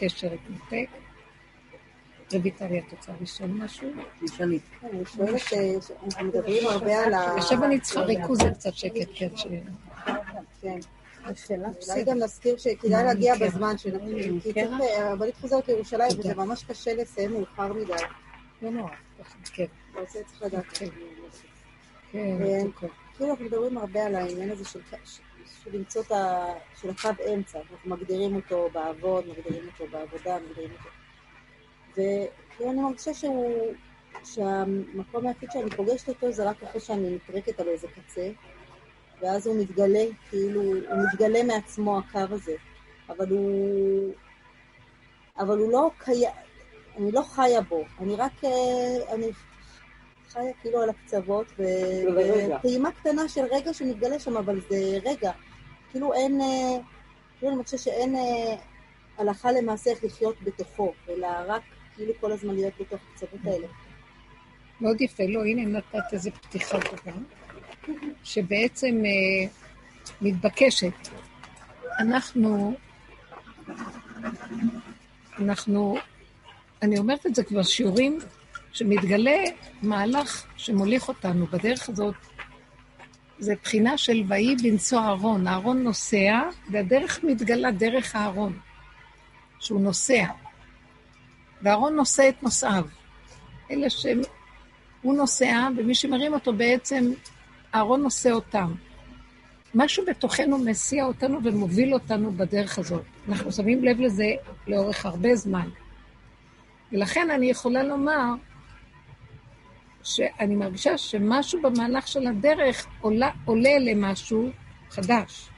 הקשר התנתק. רויטלי, את רוצה לשאול משהו? תשאלי. אני שואלת, אה, מדברים הרבה על ה... עכשיו אני צריכה ריכוז וקצת שקט, כן. כן. אולי גם נזכיר שכדאי להגיע בזמן, כי צריך, הרבנית חוזרת לירושלים, וזה ממש קשה לסיים מאוחר מדי. לא נורא, כן. זה צריך לדעת. כן. כאילו אנחנו מדברים הרבה על העניין הזה של למצוא את ה... של הקו אמצע, אנחנו מגדירים אותו בעבוד, מגדירים אותו בעבודה, מגדירים אותו... וכאילו אני מרגישה שהוא... שהמקום היחיד שאני פוגשת אותו זה רק אחרי שאני נפרקת על איזה קצה, ואז הוא מתגלה, כאילו, הוא מתגלה מעצמו הקו הזה, אבל הוא... אבל הוא לא קיים, אני לא חיה בו, אני רק... אה, אני חיה כאילו על הקצוות, וטעימה קטנה של רגע שמתגלה שם, אבל זה רגע. כאילו אין... אה, כאילו אני חושבת שאין אה, הלכה למעשה איך לחיות בתוכו, אלא רק כאילו כל הזמן להיות בתוך הקצוות האלה. מאוד יפה, לא, הנה נתת איזה פתיחה טובה. שבעצם אה, מתבקשת. אנחנו, אנחנו, אני אומרת את זה כבר שיעורים, שמתגלה מהלך שמוליך אותנו בדרך הזאת, זה בחינה של ויהי בנשוא אהרון. אהרון נוסע, והדרך מתגלה דרך אהרון, שהוא נוסע. ואהרון נושא את נוסעיו. אלה שהוא נוסע, ומי שמרים אותו בעצם אהרון נושא אותם. משהו בתוכנו מסיע אותנו ומוביל אותנו בדרך הזאת. אנחנו שמים לב לזה לאורך הרבה זמן. ולכן אני יכולה לומר שאני מרגישה שמשהו במהלך של הדרך עולה, עולה למשהו חדש.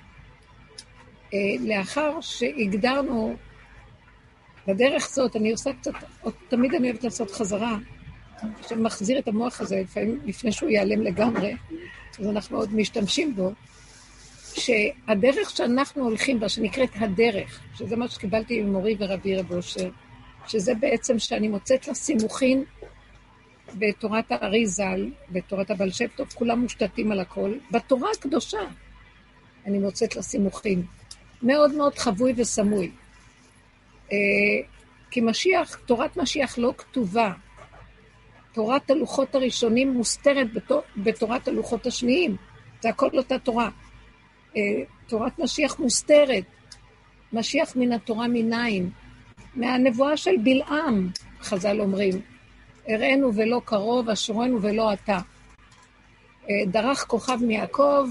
אה, לאחר שהגדרנו בדרך זאת, אני עושה קצת, תמיד אני אוהבת לעשות חזרה, שמחזיר את המוח הזה, לפעמים לפני שהוא ייעלם לגמרי, אז אנחנו עוד משתמשים בו, שהדרך שאנחנו הולכים בה, שנקראת הדרך, שזה מה שקיבלתי ממורי ורבי רב אושר, שזה בעצם שאני מוצאת לה סימוכין בתורת הארי ז"ל, בתורת הבעל שם טוב, כולם מושתתים על הכל. בתורה הקדושה אני מוצאת לה סימוכין. מאוד מאוד חבוי וסמוי. אה, כי משיח, תורת משיח לא כתובה. תורת הלוחות הראשונים מוסתרת בתורת הלוחות השניים. זה הכל אותה תורה. אה, תורת משיח מוסתרת. משיח מן התורה מניין. מהנבואה של בלעם, חז"ל אומרים. הראינו ולא קרוב, אשרנו ולא אתה. אה, דרך כוכב מיעקב,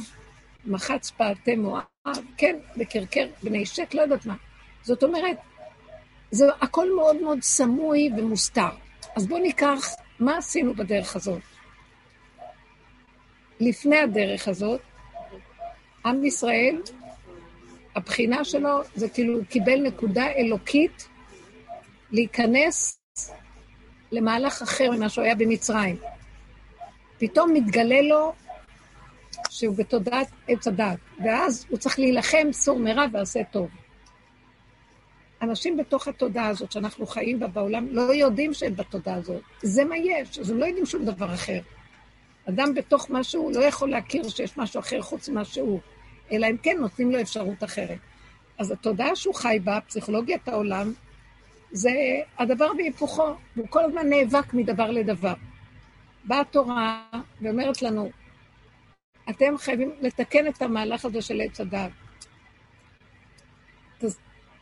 מחץ פעתי מואב, כן, בקרקר בני שק, לא יודעת מה. זאת אומרת, זה הכל מאוד מאוד סמוי ומוסתר. אז בואו ניקח מה עשינו בדרך הזאת? לפני הדרך הזאת, עם ישראל, הבחינה שלו זה כאילו קיבל נקודה אלוקית להיכנס למהלך אחר ממה שהוא היה במצרים. פתאום מתגלה לו שהוא בתודעת עץ הדת, ואז הוא צריך להילחם סור מרע ועשה טוב. אנשים בתוך התודעה הזאת שאנחנו חיים בה בעולם לא יודעים שהם בתודעה הזאת. זה מה יש, אז הם לא יודעים שום דבר אחר. אדם בתוך משהו לא יכול להכיר שיש משהו אחר חוץ ממה שהוא, אלא אם כן נותנים לו אפשרות אחרת. אז התודעה שהוא חי בה, פסיכולוגיית העולם, זה הדבר בהיפוכו, הוא כל הזמן נאבק מדבר לדבר. באה התורה ואומרת לנו, אתם חייבים לתקן את המהלך הזה של עץ הדת.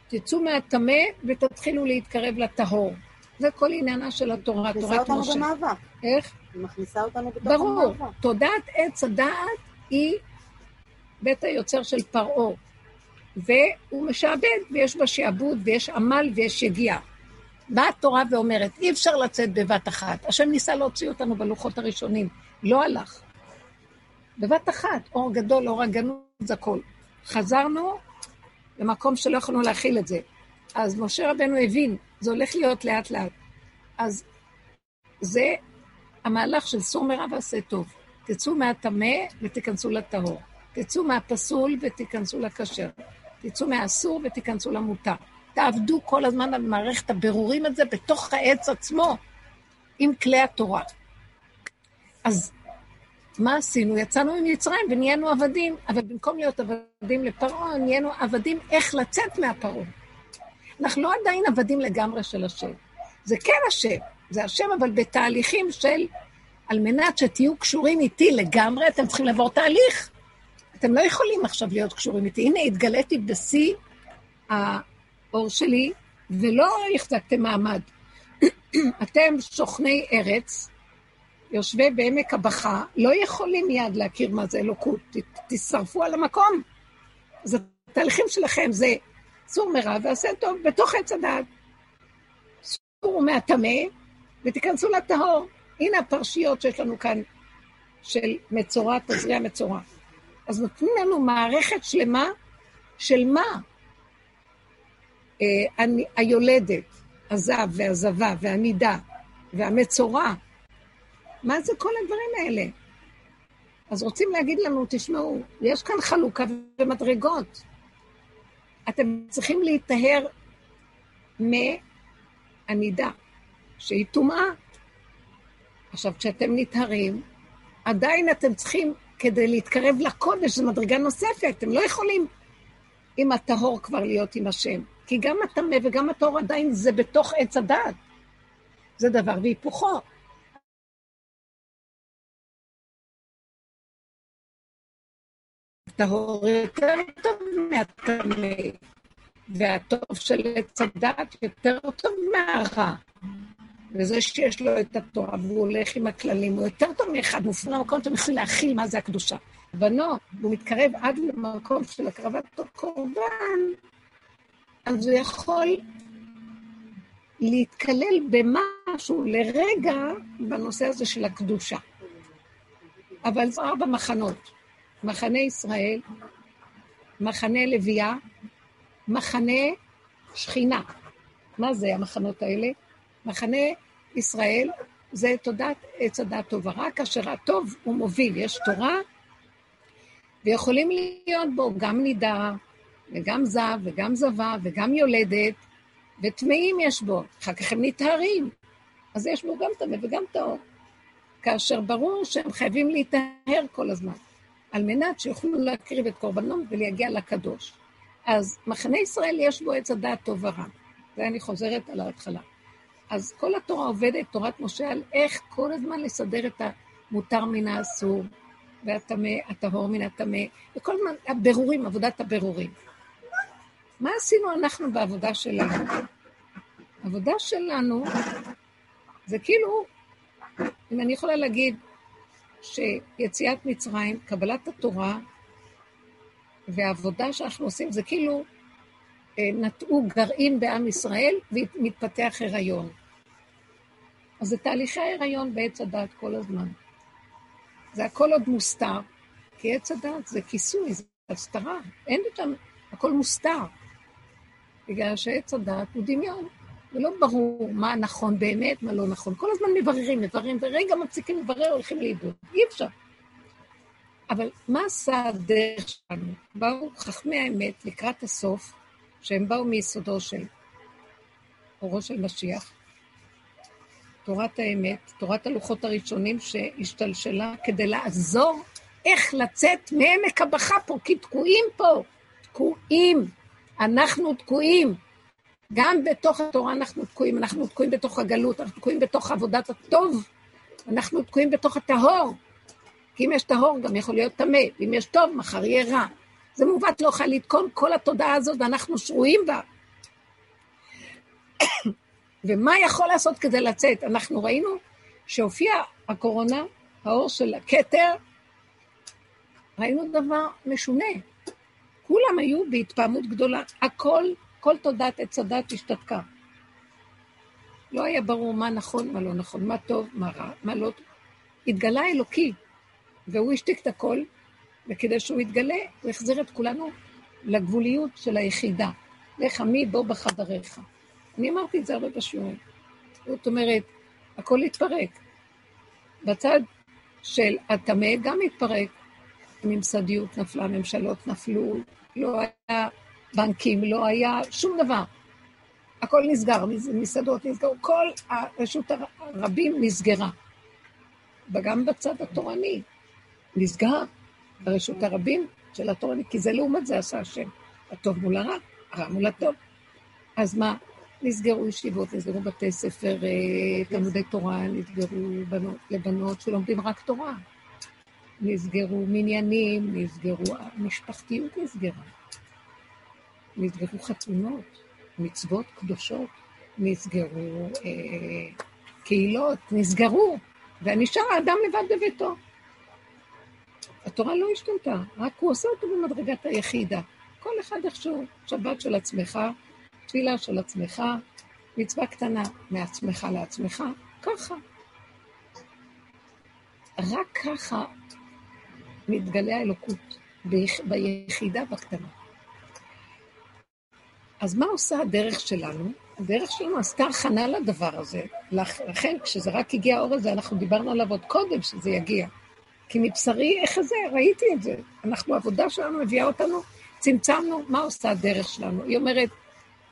תצאו מהטמא ותתחילו להתקרב לטהור. זה כל עניינה של התורה, תורת משה. מכניסה אותנו במאבק. איך? היא מכניסה אותנו בתוך ברור. המאבק. ברור. תודעת עץ הדעת היא בית היוצר של פרעה. והוא משעבד, ויש בה שעבוד, ויש עמל, ויש יגיעה. באה התורה ואומרת, אי אפשר לצאת בבת אחת. השם ניסה להוציא אותנו בלוחות הראשונים, לא הלך. בבת אחת, אור גדול, אור הגנות, זה הכול. חזרנו, למקום שלא יכולנו להכיל את זה. אז משה רבנו הבין, זה הולך להיות לאט לאט. אז זה המהלך של סור מרע ועשה טוב. תצאו מהטמא ותיכנסו לטהור. תצאו מהפסול ותיכנסו לכשר. תצאו מהאסור ותיכנסו למותר. תעבדו כל הזמן על מערכת הבירורים הזה בתוך העץ עצמו, עם כלי התורה. אז מה עשינו? יצאנו ממצרים ונהיינו עבדים, אבל במקום להיות עבדים לפרעה, נהיינו עבדים איך לצאת מהפרעה. אנחנו לא עדיין עבדים לגמרי של השם. זה כן השם, זה השם, אבל בתהליכים של, על מנת שתהיו קשורים איתי לגמרי, אתם צריכים לעבור תהליך. אתם לא יכולים עכשיו להיות קשורים איתי. הנה, התגליתי בשיא האור שלי, ולא החזקתם מעמד. אתם סוכני ארץ, יושבי בעמק הבכה, לא יכולים מיד להכיר מה זה אלוקות. תשרפו על המקום. אז התהליכים שלכם זה סור מרע ועשה טוב בתוך עץ הדעת. סורו מהטמא ותיכנסו לטהור. הנה הפרשיות שיש לנו כאן של מצורע, תזריע מצורע. אז נותנים לנו מערכת שלמה של מה? אה, היולדת, הזב והזבה והנידה והמצורע. מה זה כל הדברים האלה? אז רוצים להגיד לנו, תשמעו, יש כאן חלוקה ומדרגות. אתם צריכים להיטהר מהנידה, שהיא טומאה. עכשיו, כשאתם נטהרים, עדיין אתם צריכים, כדי להתקרב לקודש, זו מדרגה נוספת, אתם לא יכולים עם הטהור כבר להיות עם השם. כי גם הטמא וגם הטהור עדיין זה בתוך עץ הדעת. זה דבר והיפוכו. טהור יותר טוב מהטמא, והטוב של עץ הדת יותר טוב מהרע. וזה שיש לו את התורה והוא הולך עם הכללים, הוא יותר טוב מאחד מופנה במקום שאתם יכולים להכיל מה זה הקדושה. בנו, והוא מתקרב עד למקום של הקרבת הקורבן, אז הוא יכול להתקלל במשהו לרגע בנושא הזה של הקדושה. אבל זה ארבע מחנות. מחנה ישראל, מחנה לוויה, מחנה שכינה. מה זה המחנות האלה? מחנה ישראל זה תודעת עץ הדת טוב ורע, כאשר הטוב הוא מוביל, יש תורה, ויכולים להיות בו גם נידה, וגם זב, וגם זבה, וגם יולדת, וטמאים יש בו, אחר כך הם נטהרים. אז יש בו גם טמא וגם טהור. כאשר ברור שהם חייבים להיטהר כל הזמן. על מנת שיוכלו להקריב את קורבנם ולהגיע לקדוש. אז מחנה ישראל יש בו עץ הדעת טוב ורע. זה אני חוזרת על ההתחלה. אז כל התורה עובדת, תורת משה, על איך כל הזמן לסדר את המותר מן האסור, והטמא, הטהור מן הטמא, וכל הזמן הבירורים, עבודת הבירורים. מה עשינו אנחנו בעבודה שלנו? העבודה שלנו זה כאילו, אם אני יכולה להגיד, שיציאת מצרים, קבלת התורה והעבודה שאנחנו עושים, זה כאילו נטעו גרעין בעם ישראל ומתפתח הריון. אז זה תהליכי ההיריון בעץ הדת כל הזמן. זה הכל עוד מוסתר, כי עץ הדת זה כיסוי, זה הסתרה, אין יותר, הכל מוסתר. בגלל שעץ הדת הוא דמיון. ולא ברור מה נכון באמת, מה לא נכון. כל הזמן מבררים, מבררים, ורגע מפסיקים לברר, הולכים לאיבוד. אי אפשר. אבל מה עשה הדרך שלנו? באו חכמי האמת לקראת הסוף, שהם באו מיסודו של אורו של משיח, תורת האמת, תורת הלוחות הראשונים שהשתלשלה כדי לעזור איך לצאת מעמק הבכה פה, כי תקועים פה, תקועים. אנחנו תקועים. גם בתוך התורה אנחנו תקועים, אנחנו תקועים בתוך הגלות, אנחנו תקועים בתוך עבודת הטוב, אנחנו תקועים בתוך הטהור. כי אם יש טהור גם יכול להיות טמא, ואם יש טוב, מחר יהיה רע. זה מעוות לא יכול לתקון כל התודעה הזאת, ואנחנו שרויים בה. ומה יכול לעשות כדי לצאת? אנחנו ראינו שהופיעה הקורונה, האור של הכתר, ראינו דבר משונה. כולם היו בהתפעמות גדולה, הכל כל תודעת עץ הדת השתתקה. לא היה ברור מה נכון, מה לא נכון, מה טוב, מה רע, מה לא טוב. התגלה אלוקי, והוא השתיק את הכל, וכדי שהוא יתגלה, הוא החזיר את כולנו לגבוליות של היחידה. לך עמי בוא בחדריך. אני אמרתי את זה הרבה בשיעורים. זאת אומרת, הכל התפרק. בצד של הטמא גם התפרק. הממסדיות נפלה, ממשלות נפלו, לא היה בנקים, לא היה שום דבר. הכל נסגר, מסעדות נסגרו, כל הרשות הרבים נסגרה. וגם בצד התורני נסגר הרשות הרבים של התורני, כי זה לעומת זה עשה השם. הטוב מול הרע, הרע מול הטוב. אז מה? נסגרו ישיבות, נסגרו בתי ספר, אה, תלמודי תורה, נסגרו בנות, לבנות שלומדים רק תורה. נסגרו מניינים, נסגרו, המשפחתיות נסגרה. נסגרו חתונות, מצוות קדושות, נסגרו אה, קהילות, נסגרו, ונשאר האדם לבד בביתו. התורה לא השתנתה, רק הוא עושה אותו במדרגת היחידה. כל אחד איכשהו, שבת של עצמך, תפילה של עצמך, מצווה קטנה מעצמך לעצמך, ככה. רק ככה מתגלה האלוקות, ביחידה בקטנה. אז מה עושה הדרך שלנו? הדרך שלנו עשתה הכנה לדבר הזה. לכן, כשזה רק הגיע האור הזה, אנחנו דיברנו עליו עוד קודם שזה יגיע. כי מבשרי, איך זה? ראיתי את זה. אנחנו, העבודה שלנו מביאה אותנו, צמצמנו, מה עושה הדרך שלנו? היא אומרת,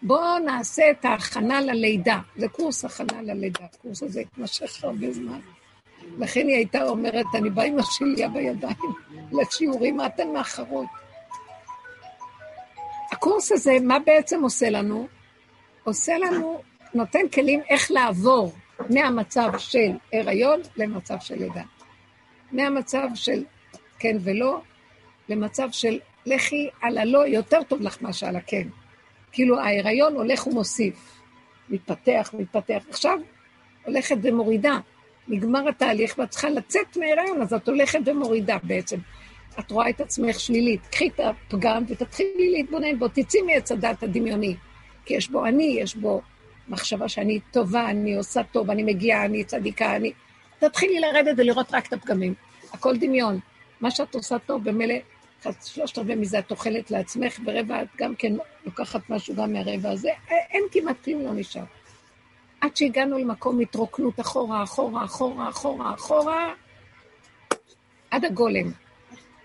בואו נעשה את ההכנה ללידה. זה קורס הכנה ללידה. הקורס הזה התמשך הרבה זמן. לכן היא הייתה אומרת, אני באה עם השליה בידיים לשיעורים, מה אתן מאחרות? הקורס הזה, מה בעצם עושה לנו? עושה לנו, נותן כלים איך לעבור מהמצב של הריון למצב של לידה. מהמצב של כן ולא, למצב של לכי על הלא, יותר טוב לך מאשר על הכן. כאילו ההיריון הולך ומוסיף, מתפתח, מתפתח. עכשיו הולכת ומורידה. נגמר התהליך ואת צריכה לצאת מהיריון, אז את הולכת ומורידה בעצם. את רואה את עצמך שלילית. קחי את הפגם ותתחילי להתבונן בו, תצאי מעץ הדת הדמיוני. כי יש בו אני, יש בו מחשבה שאני טובה, אני עושה טוב, אני מגיעה, אני צדיקה, אני... תתחילי לרדת ולראות רק את הפגמים. הכל דמיון. מה שאת עושה טוב, במילא שלושת רבעי מזה את אוכלת לעצמך, ורבע את גם כן לוקחת משהו גם מהרבע הזה, אין כמעט כלום לא נשאר. עד שהגענו למקום התרוקנות אחורה, אחורה, אחורה, אחורה, אחורה, עד הגולם.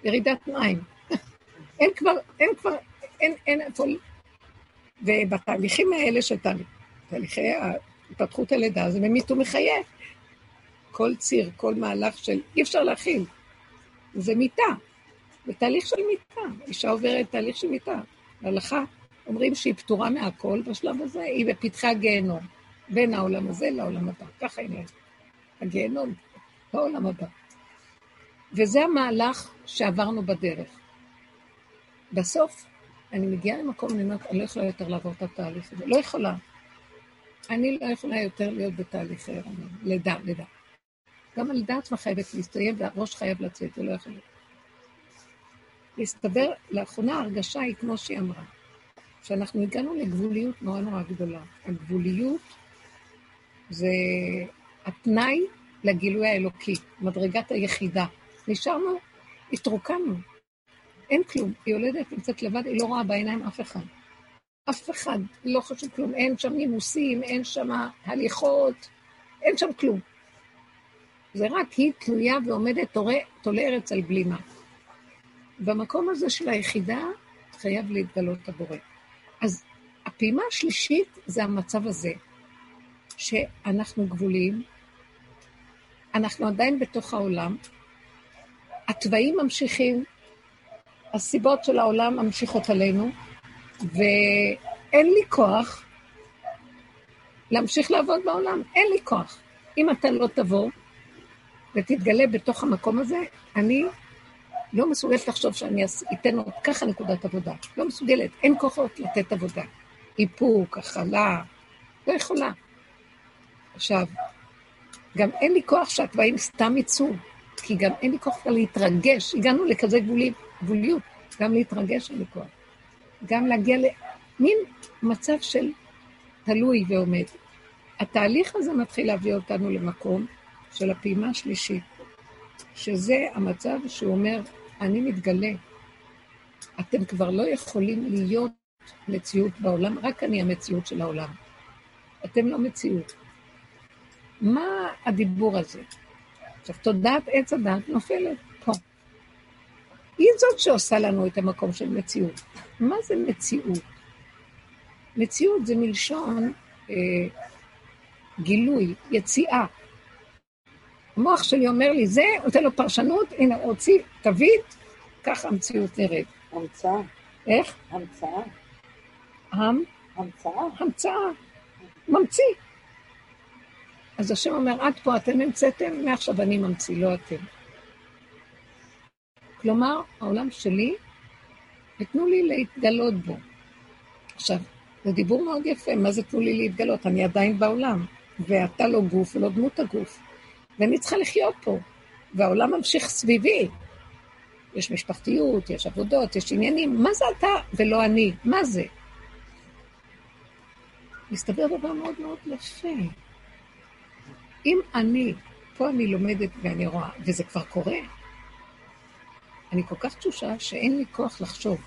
ירידת מים. אין כבר, אין כבר, אין, אין איפה... ובתהליכים האלה של תהליכי התפתחות הלידה, זה ממית ומחייב. כל ציר, כל מהלך של... אי אפשר להכיל. זה מיתה. זה תהליך של מיתה. אישה עוברת תהליך של מיתה. בהלכה אומרים שהיא פטורה מהכל בשלב הזה, היא בפתחי הגיהנום, בין העולם הזה לעולם הבא. ככה היא נראית. הגיהנום, בעולם הבא. וזה המהלך שעברנו בדרך. בסוף, אני מגיעה למקום, אני אומרת, אני לא יכולה יותר לעבור את התהליך הזה. לא יכולה. אני לא יכולה יותר להיות בתהליך לידה, לידה. גם הלידה עצמה חייבת להסתיים, והראש חייב לצאת, זה לא יכול להיות. להסתבר, לאחרונה ההרגשה היא כמו שהיא אמרה, שאנחנו הגענו לגבוליות נורא נורא גדולה. הגבוליות זה התנאי לגילוי האלוקי, מדרגת היחידה. נשארנו, התרוקנו, אין כלום. היא יולדת, נמצאת לבד, היא לא רואה בעיניים אף אחד. אף אחד, לא חשוב כלום. אין שם נימוסים, אין שם הליכות, אין שם כלום. זה רק היא תלויה ועומדת, תולה ארץ על בלימה. במקום הזה של היחידה חייב להתגלות הבורא. אז הפעימה השלישית זה המצב הזה, שאנחנו גבולים, אנחנו עדיין בתוך העולם, התוואים ממשיכים, הסיבות של העולם ממשיכות עלינו, ואין לי כוח להמשיך לעבוד בעולם, אין לי כוח. אם אתה לא תבוא ותתגלה בתוך המקום הזה, אני לא מסוגלת לחשוב שאני אתן עוד ככה נקודת עבודה. לא מסוגלת, אין כוחות לתת עבודה. איפוק, הכלה, לא יכולה. עכשיו, גם אין לי כוח שהתוואים סתם יצאו, כי גם אין לי כוח להתרגש. הגענו לכזה גבולי, גבוליות, גם להתרגש אין לי כוח. גם להגיע למין מצב של תלוי ועומד. התהליך הזה מתחיל להביא אותנו למקום של הפעימה השלישית, שזה המצב שהוא אומר, אני מתגלה. אתם כבר לא יכולים להיות מציאות בעולם, רק אני המציאות של העולם. אתם לא מציאות. מה הדיבור הזה? עכשיו, תודעת עץ הדת נופלת פה. היא זאת שעושה לנו את המקום של מציאות. מה זה מציאות? מציאות זה מלשון אה, גילוי, יציאה. המוח שלי אומר לי, זה, נותן לו פרשנות, הנה, הוציא תווית, ככה המציאות נראית. המצאה. איך? המצאה. עם? המצאה? המצאה. ממציא. אז השם אומר, עד פה אתם המצאתם, מעכשיו אני ממציא, לא אתם. כלומר, העולם שלי, ותנו לי להתגלות בו. עכשיו, זה דיבור מאוד יפה, מה זה תנו לי להתגלות? אני עדיין בעולם, ואתה לא גוף ולא דמות הגוף. ואני צריכה לחיות פה, והעולם ממשיך סביבי. יש משפחתיות, יש עבודות, יש עניינים, מה זה אתה ולא אני? מה זה? מסתבר דבר מאוד מאוד יפה. אם אני, פה אני לומדת ואני רואה, וזה כבר קורה, אני כל כך תשושה שאין לי כוח לחשוב.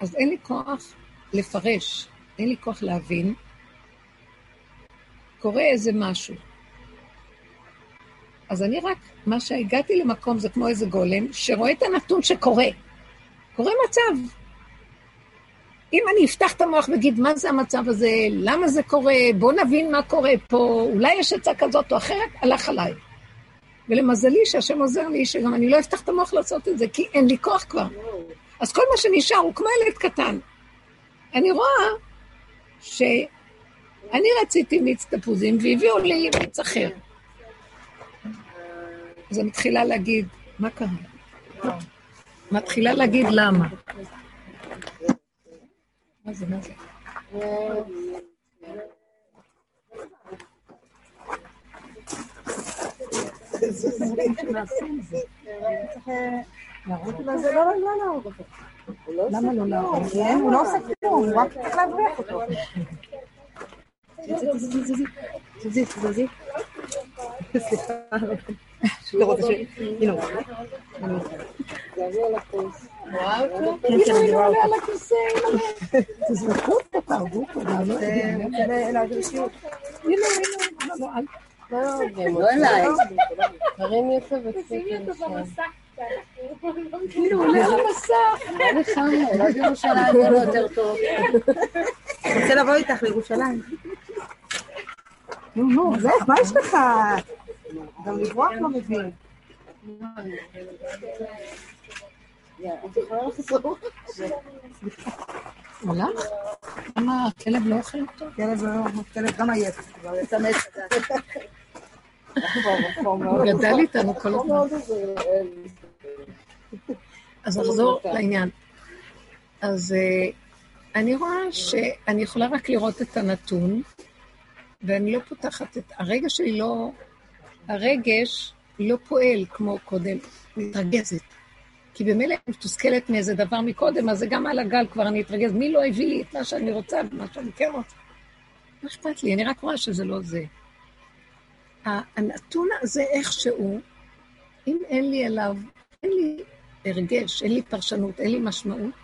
אז אין לי כוח לפרש, אין לי כוח להבין. קורה איזה משהו. אז אני רק, מה שהגעתי למקום זה כמו איזה גולם, שרואה את הנתון שקורה. קורה מצב. אם אני אפתח את המוח ואגיד, מה זה המצב הזה, למה זה קורה, בואו נבין מה קורה פה, אולי יש עצה כזאת או אחרת, הלך עליי. ולמזלי שהשם עוזר לי, שגם אני לא אפתח את המוח לעשות את זה, כי אין לי כוח כבר. אז כל מה שנשאר הוא כמו ילד קטן. אני רואה שאני רציתי מיץ תפוזים והביאו לי מיץ אחר. אז אני מתחילה להגיד, מה קרה? מתחילה להגיד למה. מה זה, מה זה? למה לא להרוג? הוא לא עושה כלום, הוא רק צריך להבריח אותו. סליחה. לא רוצה ש... הנה הוא. כן, כן, אני רואה אותו. תזרקו אותו, תהרגו אותו, לא לא, לא אותו ותפסיקי כאילו, הוא הולך למסע. לא נחמנו, אולי בירושלים לו יותר טוב. רוצה לבוא איתך לירושלים. נו, נו, זה, מה יש לך? גם לברוח לא מבין. הלך? למה הכלב לא אוכל אותו? כלב לא, כלב גם עייף. כבר יצא מת. הוא גדל איתנו כל הזמן. אז נחזור לעניין. אז אה, אני רואה שאני יכולה רק לראות את הנתון, ואני לא פותחת את... הרגש שלי לא... הרגש לא פועל כמו קודם, מתרגזת. כי במילא אני מתוסכלת מאיזה דבר מקודם, אז זה גם על הגל כבר אני אתרגז. מי לא הביא לי את מה שאני רוצה ומה שאני כן רוצה? מה אכפת לי? אני רק רואה שזה לא זה. הנתון הזה איכשהו, אם אין לי אליו, אין לי הרגש, אין לי פרשנות, אין לי משמעות,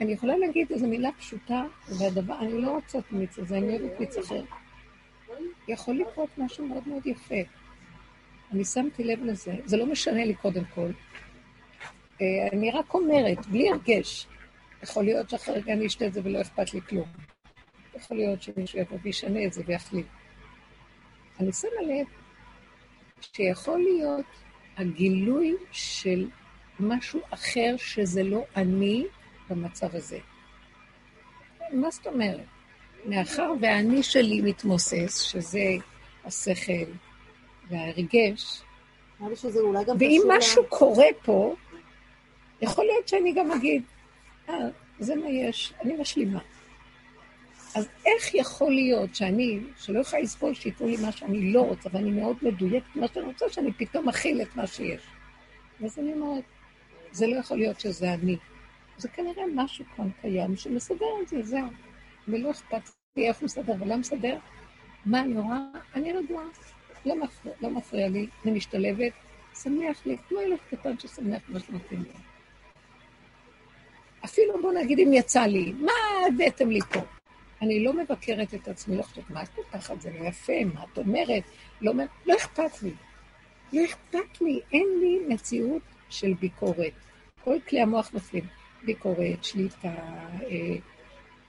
אני יכולה להגיד איזו מילה פשוטה, והדבר, אני לא רוצה את המיץ הזה, אני אוהבת מיץ אחר. יכול לקרות משהו מאוד מאוד יפה. אני שמתי לב לזה, זה לא משנה לי קודם כל. אה, אני רק אומרת, בלי הרגש. יכול להיות שאחרי רגע אני אשתה את זה ולא אכפת לי כלום. יכול להיות שמישהו יבוא וישנה את זה ויחליט. אני שמה לב שיכול להיות הגילוי של משהו אחר שזה לא אני במצב הזה. מה זאת אומרת? מאחר והאני שלי מתמוסס, שזה השכל וההרגש, ואם משהו קורה פה, יכול להיות שאני גם אגיד, אה, זה מה יש, אני משלימה. אז איך יכול להיות שאני, שלא יכולה לסבול שייתנו לי מה שאני לא רוצה, ואני מאוד מדויקת במה שאני רוצה, שאני פתאום אכיל את מה שיש. ואז אני אומרת, זה לא יכול להיות שזה אני. זה כנראה משהו כאן קיים שמסדר את זה, זהו. ולא אכפת לי איך הוא מסדר ולא מסדר. מה אני רואה? אני רגועה. לא מפריע, לא מפריע לי, אני משתלבת, שמח לי, כמו ילד קטן ששמח מה שנותנים לו. אפילו בוא נגיד אם יצא לי, מה הבאתם לי פה? אני לא מבקרת את עצמי, לא חושבת, מה את פותחת, זה לא יפה, מה את אומרת? לא, לא אכפת לי. לא אכפת לי, אין לי מציאות של ביקורת. כל כלי המוח נופלים. ביקורת, שליטה, אה,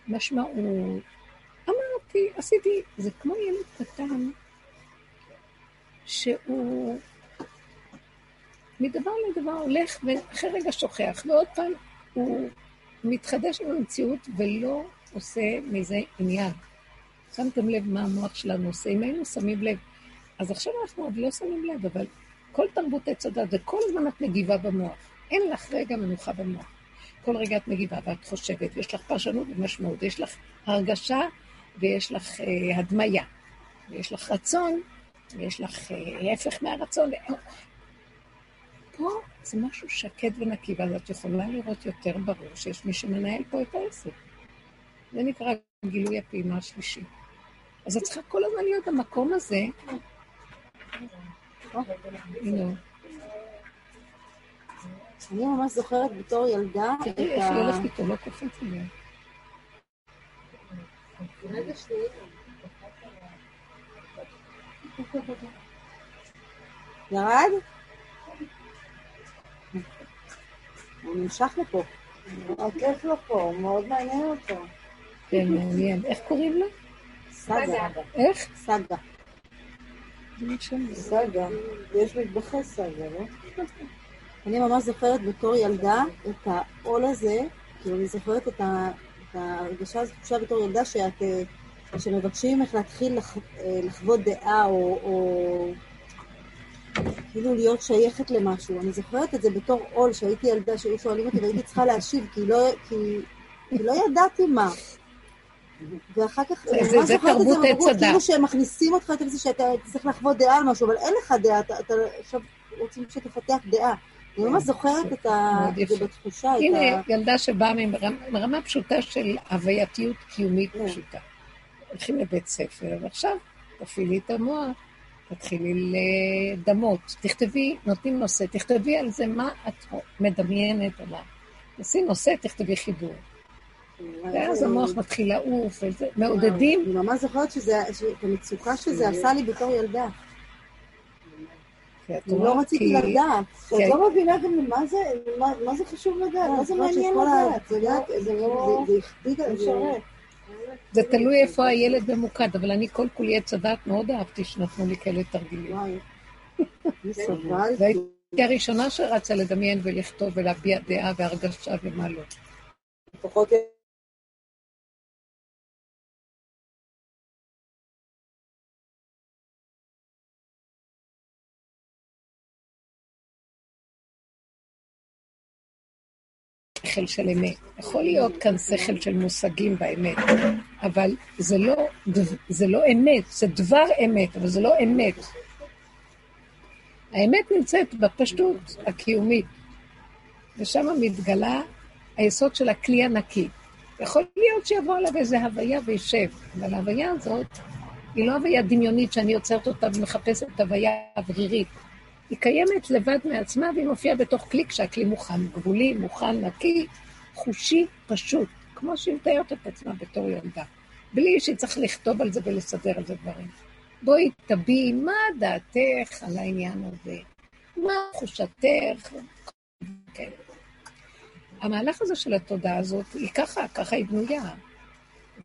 משמעות. אמרתי, עשיתי, זה כמו ילד קטן שהוא מדבר לדבר הולך ואחרי רגע שוכח, ועוד פעם הוא מתחדש עם המציאות ולא עושה מזה עניין. שמתם לב מה המוח שלנו עושה? אם היינו שמים לב, אז עכשיו אנחנו עוד לא שמים לב, אבל כל תרבות עץ הדת, זה כל הזמן את מגיבה במוח. אין לך רגע מנוחה במוח. כל רגע את מגיבה ואת חושבת, יש לך פרשנות ומשמעות, יש לך הרגשה ויש לך אה, הדמיה, ויש לך רצון, ויש לך אה, ההפך מהרצון. פה זה משהו שקט ונקי, ואז את יכולה לראות יותר ברור שיש מי שמנהל פה את העסק. זה נקרא גילוי הפעימה השלישית. אז את צריכה כל הזמן להיות במקום הזה. הנה. אני ממש זוכרת בתור ילדה את תראי איך ה... היא הולכת איתו, לא קופץ לי. ירד? הוא נמשך לפה. כיף לו פה, הוא מאוד מעניין אותו. כן, מעניין. איך קוראים לה? סגה. איך? סגה. סגה, יש מטבחי סגה, לא? אני ממש זוכרת בתור ילדה את העול הזה, כאילו אני זוכרת את ההרגשה הזאת, תחושה בתור ילדה שאת, אה, שמבקשים ממך להתחיל לח, אה, לחוות דעה או, או כאילו להיות שייכת למשהו. אני זוכרת את זה בתור עול, שהייתי ילדה, שהיו שואלים אותי והייתי צריכה להשיב, כי לא, כי, כי לא ידעתי מה. ואחר כך, זה- זה- זה תרבות עץ הדת. כאילו שהם מכניסים אותך יותר מזה שאתה צריך לחוות דעה על משהו, אבל אין לך דעה, אתה, אתה עכשיו רוצים שתפתח דעה. אני ממש זוכרת את זה. בתחושה, הנה. ילדה שבאה מרמה פשוטה של הווייתיות קיומית כן. פשוטה. הולכים לבית ספר, ועכשיו תפעילי את המוח, תתחילי לדמות. תכתבי, נותנים נושא, תכתבי על זה מה את מדמיינת עליו. תעשי נושא, תכתבי חיבור. ואז המוח מתחיל לעוף, מעודדים. אני ממש זוכרת שזה, את המצוקה שזה עשה לי בתור ילדה. לא רציתי לדעת. את. לא מבינה גם מה זה, מה- זה חשוב לדעת, מה זה מעניין לדעת, זה זה לא זה הכביד על זה. זה תלוי איפה הילד ממוקד, אבל אני כל כולי עץ הדעת מאוד אהבתי שנתנו לי כאלה תרגילים. והייתי הראשונה שרצה לדמיין ולכתוב ולהביע דעה והרגשה ומה לא. לפחות שכל של אמת. יכול להיות כאן שכל של מושגים באמת, אבל זה לא, זה לא אמת, זה דבר אמת, אבל זה לא אמת. האמת נמצאת בפשטות הקיומית, ושם מתגלה היסוד של הכלי הנקי. יכול להיות שיבוא עליו איזה הוויה וישב, אבל ההוויה הזאת היא לא הוויה דמיונית שאני יוצרת אותה ומחפשת הוויה אוורירית. היא קיימת לבד מעצמה והיא מופיעה בתוך כלי כשהכלי מוכן, גבולי, מוכן, נקי, חושי, פשוט, כמו שהיא מתארת את עצמה בתור ילדה, בלי שצריך לכתוב על זה ולסדר על זה דברים. בואי תביעי מה דעתך על העניין הזה, מה תחושתך, כן. המהלך הזה של התודעה הזאת היא ככה, ככה היא בנויה,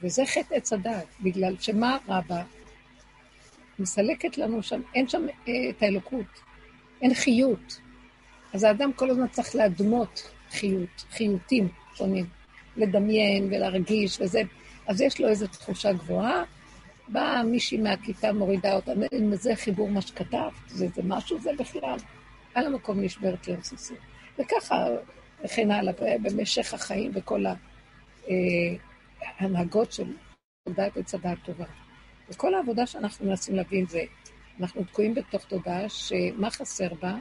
וזה חטא עץ הדת, בגלל שמה רע בה? מסלקת לנו שם, אין שם אה, את האלוקות. אין חיות. אז האדם כל הזמן צריך להדמות חיות, חיותים שונים, לדמיין ולהרגיש וזה. אז יש לו איזו תחושה גבוהה, באה מישהי מהכיתה, מורידה אותה, זה חיבור מה שכתבת, זה, זה משהו, זה בכלל. על המקום נשברת לרסיסים. וככה, וכן הלאה, במשך החיים וכל ההנהגות של תודעת עץ הדעת טובה. וכל העבודה שאנחנו מנסים להבין זה, אנחנו תקועים בתוך תודעה שמה חסר בה?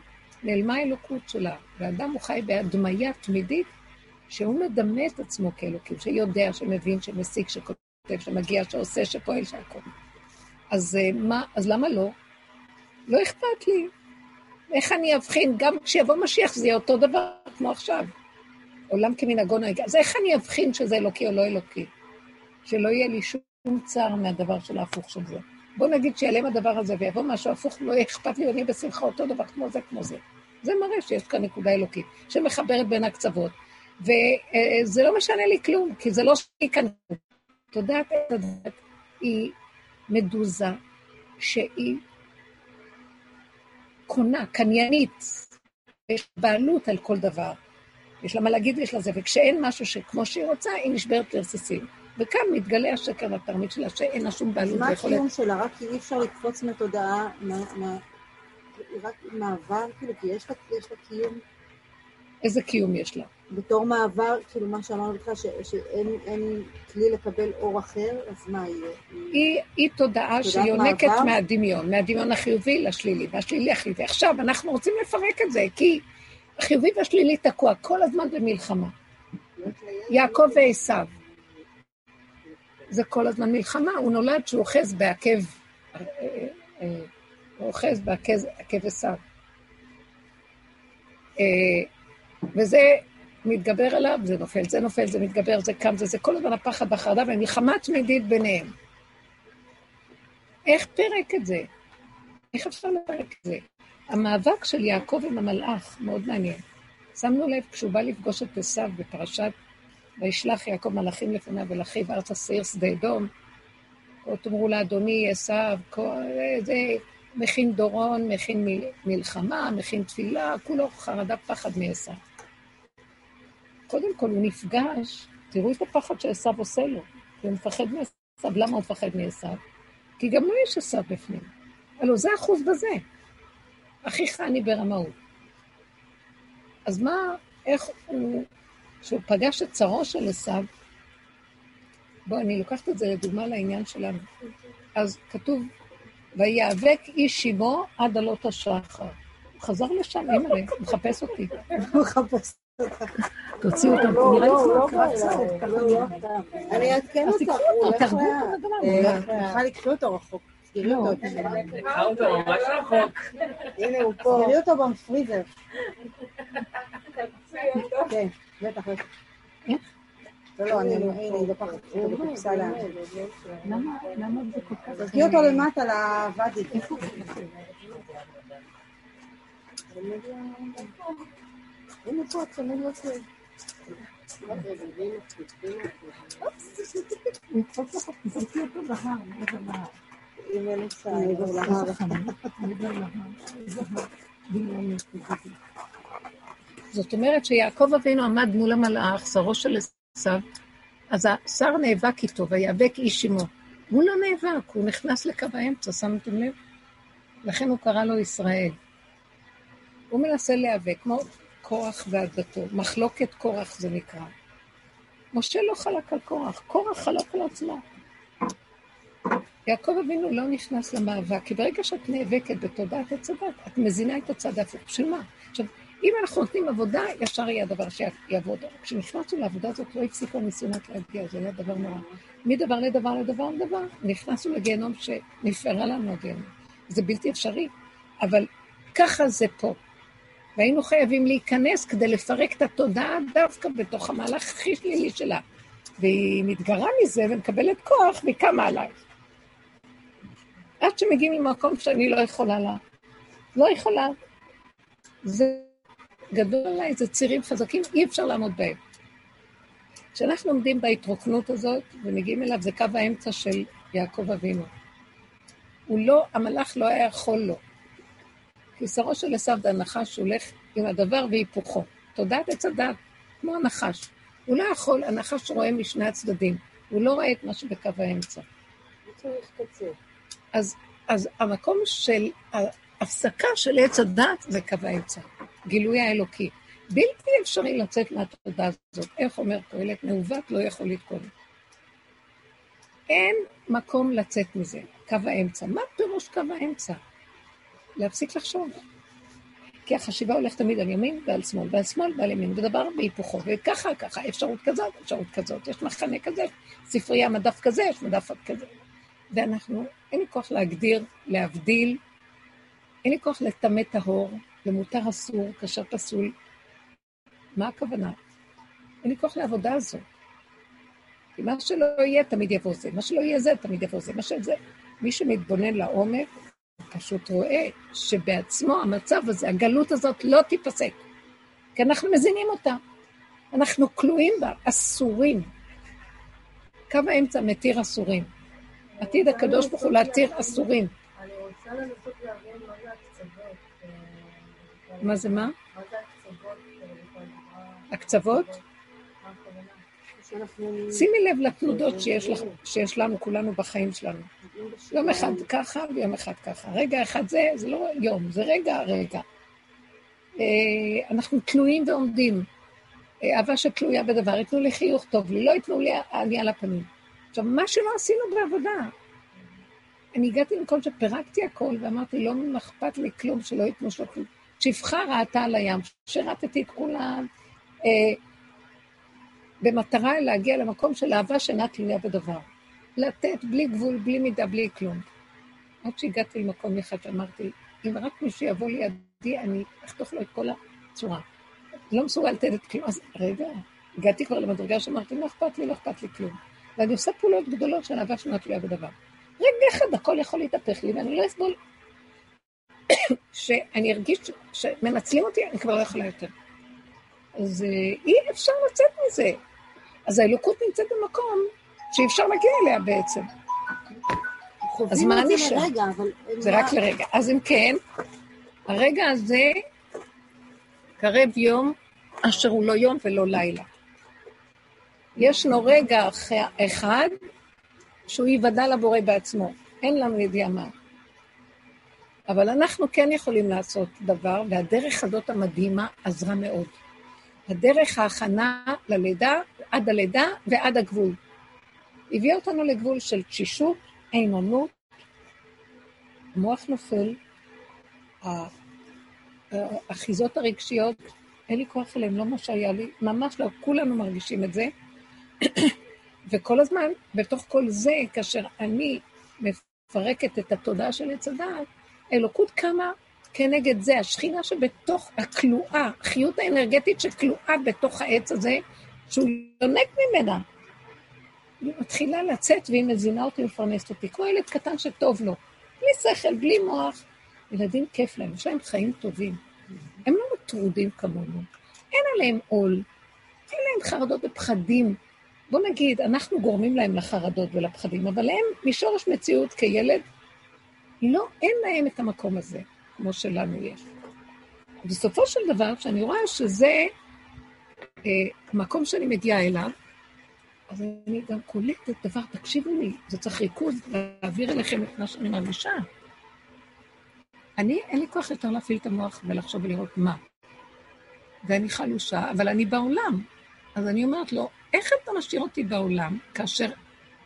נעלמה האלוקות שלה. ואדם הוא חי בהדמיה תמידית, שהוא מדמה את עצמו כאלוקים, שיודע, שמבין, שמסיק, שכותב, שמגיע, שעושה, שפועל, שהכל. אז אה, מה, אז למה לא? לא אכפת לי. איך אני אבחין? גם כשיבוא משיח זה יהיה אותו דבר כמו עכשיו. עולם כמנהגו נהג. אז איך אני אבחין שזה אלוקי או לא אלוקי? שלא יהיה לי שום צער מהדבר של ההפוך של זה. בוא נגיד שיעלם הדבר הזה ויבוא משהו הפוך, לא יהיה אכפת לי, אני בשמחה אותו דבר כמו זה, כמו זה. זה מראה שיש כאן נקודה אלוקית, שמחברת בין הקצוות. וזה לא משנה לי כלום, כי זה לא שלי כאן. תודעת את הדת היא מדוזה, שהיא קונה, קניינית, יש בעלות על כל דבר. יש לה מה להגיד, יש לה זה, וכשאין משהו שכמו שהיא רוצה, היא נשברת לרסיסים. וכאן מתגלה השקר והתרמית שלה, שאין לה שום בעלות מה ויכולת. הקיום שלה? רק כי אי אפשר לקפוץ מתודעה, מה- מה- רק מעבר, כאילו, כי יש לה יש לה קיום איזה קיום יש לה? בתור מעבר, כאילו מה שאמרנו לך, ש- שאין אין כלי לקבל אור אחר, אז מה יהיה? היא, היא תודעה שהיא יונקת מעבר? מהדמיון, מהדמיון החיובי לשלילי, והשלילי החיובי. עכשיו, אנחנו רוצים לפרק את זה, כי החיובי והשלילי תקוע כל הזמן במלחמה. יעקב ועשיו. זה כל הזמן מלחמה, הוא נולד שהוא אוחז בעקב, אה, אה, הוא אוחז בעקב עקב עשיו. אה, וזה מתגבר עליו, זה נופל, זה נופל, זה מתגבר, זה קם, זה, זה כל הזמן הפחד והחרדה והמלחמה תמידית ביניהם. איך פרק את זה? איך אפשר לפרק את זה? המאבק של יעקב עם המלאך מאוד מעניין. שמנו לב, כשהוא בא לפגוש את עשיו בפרשת וישלח יעקב מלאכים לפניו ולאחיו ארצה שעיר שדה אדום, כה תאמרו לאדוני עשיו, כה- זה מכין דורון, מכין מל- מלחמה, מכין תפילה, כולו חרדה פחד מעשיו. קודם כל הוא נפגש, תראו את הפחד שעשיו עושה לו, הוא מפחד מעשיו. למה הוא מפחד מעשיו? כי גם לו יש עשיו בפנים. הלוא זה אחוז בזה. אחיך אני ברמאות. אז מה, איך הוא, כשהוא פגש את צרו של עשיו, בואו, אני לוקחת את זה לדוגמה לעניין שלנו. אז כתוב, ויאבק איש עמו עד עלות השחר. הוא חזר לשם, אימא'לה, הוא מחפש אותי. הוא מחפש תוציאו אותם, נראה לי לא, שהוא. לא. אני אעדכן אז אותו, תיקחו הוא אותו, הולך לאט. בדבר. אה, הוא צריכה לקחו אותו רחוק. תראי לא. אותו. לקחה אותו ממש רחוק. הנה הוא פה. תראי אותו בפריזר. בטח. בטח. איך? לא, לא, אני הנה, לוקחת אותו בקופסה לאן. למה זה כל כך... תזכי אותו למטה לוואדי. הנה פה, צמוד לצד. זאת אומרת שיעקב אבינו עמד מול המלאך, שרו של עשיו, אז השר נאבק איתו, ויאבק איש עמו. הוא לא נאבק, הוא נכנס לקו האמצע, שמתם לב? לכן הוא קרא לו ישראל. הוא מנסה להיאבק, כמו קורח ועדתו. מחלוקת קורח זה נקרא. משה לא חלק על קורח, קורח חלק על עצמו. יעקב אבינו לא נכנס למאבק, כי ברגע שאת נאבקת בתודעת הדת, את מזינה את הצד ההפוך. בשביל מה? עכשיו, אם אנחנו נותנים עבודה, ישר יהיה הדבר שיעבוד. כשנכנסנו לעבודה הזאת, לא הפסיקו הניסיונות להגיע, זה היה דבר נורא. מדבר לדבר לדבר לדבר, נכנסנו לגיהנום שנפערה לנו הגיהנום. זה בלתי אפשרי, אבל ככה זה פה. והיינו חייבים להיכנס כדי לפרק את התודעה דווקא בתוך המהלך הכי שלילי שלה. והיא מתגרה מזה ומקבלת כוח, והיא קמה עליי. עד שמגיעים למקום שאני לא יכולה לה. לא יכולה. זה גדול עליי, זה צירים חזקים, אי אפשר לעמוד בהם. כשאנחנו עומדים בהתרוקנות הזאת ומגיעים אליו, זה קו האמצע של יעקב אבינו. הוא לא, המלאך לא היה יכול לו. כי שרו של עשיו זה הנחש הולך עם הדבר והיפוכו. תודעת עץ הדת, כמו הנחש. הוא לא יכול, הנחש רואה משני הצדדים. הוא לא רואה את מה שבקו האמצע. הוא צריך. אז, אז המקום של ההפסקה של עץ הדת זה קו האמצע, גילוי האלוקי. בלתי אפשרי לצאת מהתודעה הזאת. איך אומר קהלת? מעוות לא יכול לתקון. אין מקום לצאת מזה, קו האמצע. מה פירוש קו האמצע? להפסיק לחשוב. כי החשיבה הולכת תמיד על ימין ועל שמאל, ועל שמאל ועל ימין, ודבר בהיפוכו, וככה, ככה, אפשרות כזאת, אפשרות כזאת, יש מחנה כזה, ספרייה, מדף כזה, יש מדף כזה. ואנחנו, אין לי כוח להגדיר, להבדיל, אין לי כוח לטמא טהור, למותר אסור, כאשר פסול. מה הכוונה? אין לי כוח לעבודה הזאת. כי מה שלא יהיה, תמיד יבוא זה. מה שלא יהיה זה, תמיד יבוא זה. מה שזה, מי שמתבונן לעומק, פשוט רואה שבעצמו המצב הזה, הגלות הזאת לא תיפסק. כי אנחנו מזינים אותה. אנחנו כלואים בה, אסורים. קו האמצע מתיר אסורים. עתיד הקדוש ברוך הוא להתיר אסורים. אני רוצה לנסות להבין מה זה הקצוות. אה, מה זה מה? הקצוות? שימי לב לתנודות שיש, לנו, כולנו בחיים שלנו. יום אחד ככה ויום אחד ככה. רגע אחד זה, זה לא יום, זה רגע, רגע. אה, אנחנו תלויים ועומדים. אה, אהבה שתלויה בדבר, ייתנו לי חיוך טוב לי, לא ייתנו לי אני על הפנים. עכשיו, מה שלא עשינו בעבודה, אני הגעתי למקום שפירקתי הכל ואמרתי, לא אכפת לי כלום, שלא ייתנו לו כלום. שפחה ראתה על הים, שרתתי את כולם, אה, במטרה להגיע למקום של אהבה שאינה תלויה בדבר. לתת בלי גבול, בלי מידה, בלי כלום. עד שהגעתי למקום אחד שאמרתי, אם רק מישהו יבוא לידי, אני אחתוך לו את כל הצורה. לא מסוגל לתת את כלום. אז רגע, הגעתי כבר למדרגה שאמרתי, לא אכפת לי, לא אכפת לי כלום. ואני עושה פעולות גדולות של אהבה שאינה תלויה בדבר. רגע אחד הכל יכול להתהפך לי, ואני לא אסבול. שאני ארגיש שמנצלים אותי, אני כבר לא יכולה יותר. אז אה, אי אפשר לצאת מזה. אז האלוקות נמצאת במקום שאי אפשר להגיע אליה בעצם. אז מה נשאר? זה רק לרגע. אז אם כן, הרגע הזה קרב יום אשר הוא לא יום ולא לילה. ישנו רגע אחד שהוא ייוודע לבורא בעצמו. אין לנו ידיעה מה. אבל אנחנו כן יכולים לעשות דבר, והדרך הזאת המדהימה עזרה מאוד. הדרך ההכנה ללידה, עד הלידה ועד הגבול. הביאה אותנו לגבול של תשישות, עינונות, המוח נופל, האחיזות הרגשיות, אין לי כוח אליהם, לא מה שהיה לי, ממש לא, כולנו מרגישים את זה. וכל הזמן, בתוך כל זה, כאשר אני מפרקת את התודעה של עץ הדעת, אלוקות קמה כנגד זה, השכינה שבתוך הכלואה, החיות האנרגטית שכלואה בתוך העץ הזה, שהוא יונק ממנה. היא מתחילה לצאת והיא מזינה אותי ומפרנסת אותי, כמו ילד קטן שטוב לו, בלי שכל, בלי מוח. ילדים כיף להם, יש להם חיים טובים. הם לא מטרודים כמונו, אין עליהם עול, אין להם חרדות ופחדים. בוא נגיד, אנחנו גורמים להם לחרדות ולפחדים, אבל הם משורש מציאות כילד, לא, אין להם את המקום הזה. כמו שלנו יש. בסופו של דבר, כשאני רואה שזה אה, מקום שאני מגיעה אליו, אז אני גם קולטת דבר, תקשיבו לי, זה צריך ריכוז להעביר אליכם את מה שאני מרגישה. אני, אין לי כוח יותר להפעיל את המוח ולחשוב ולראות מה. ואני חלושה, אבל אני בעולם. אז אני אומרת לו, איך אתה משאיר אותי בעולם, כאשר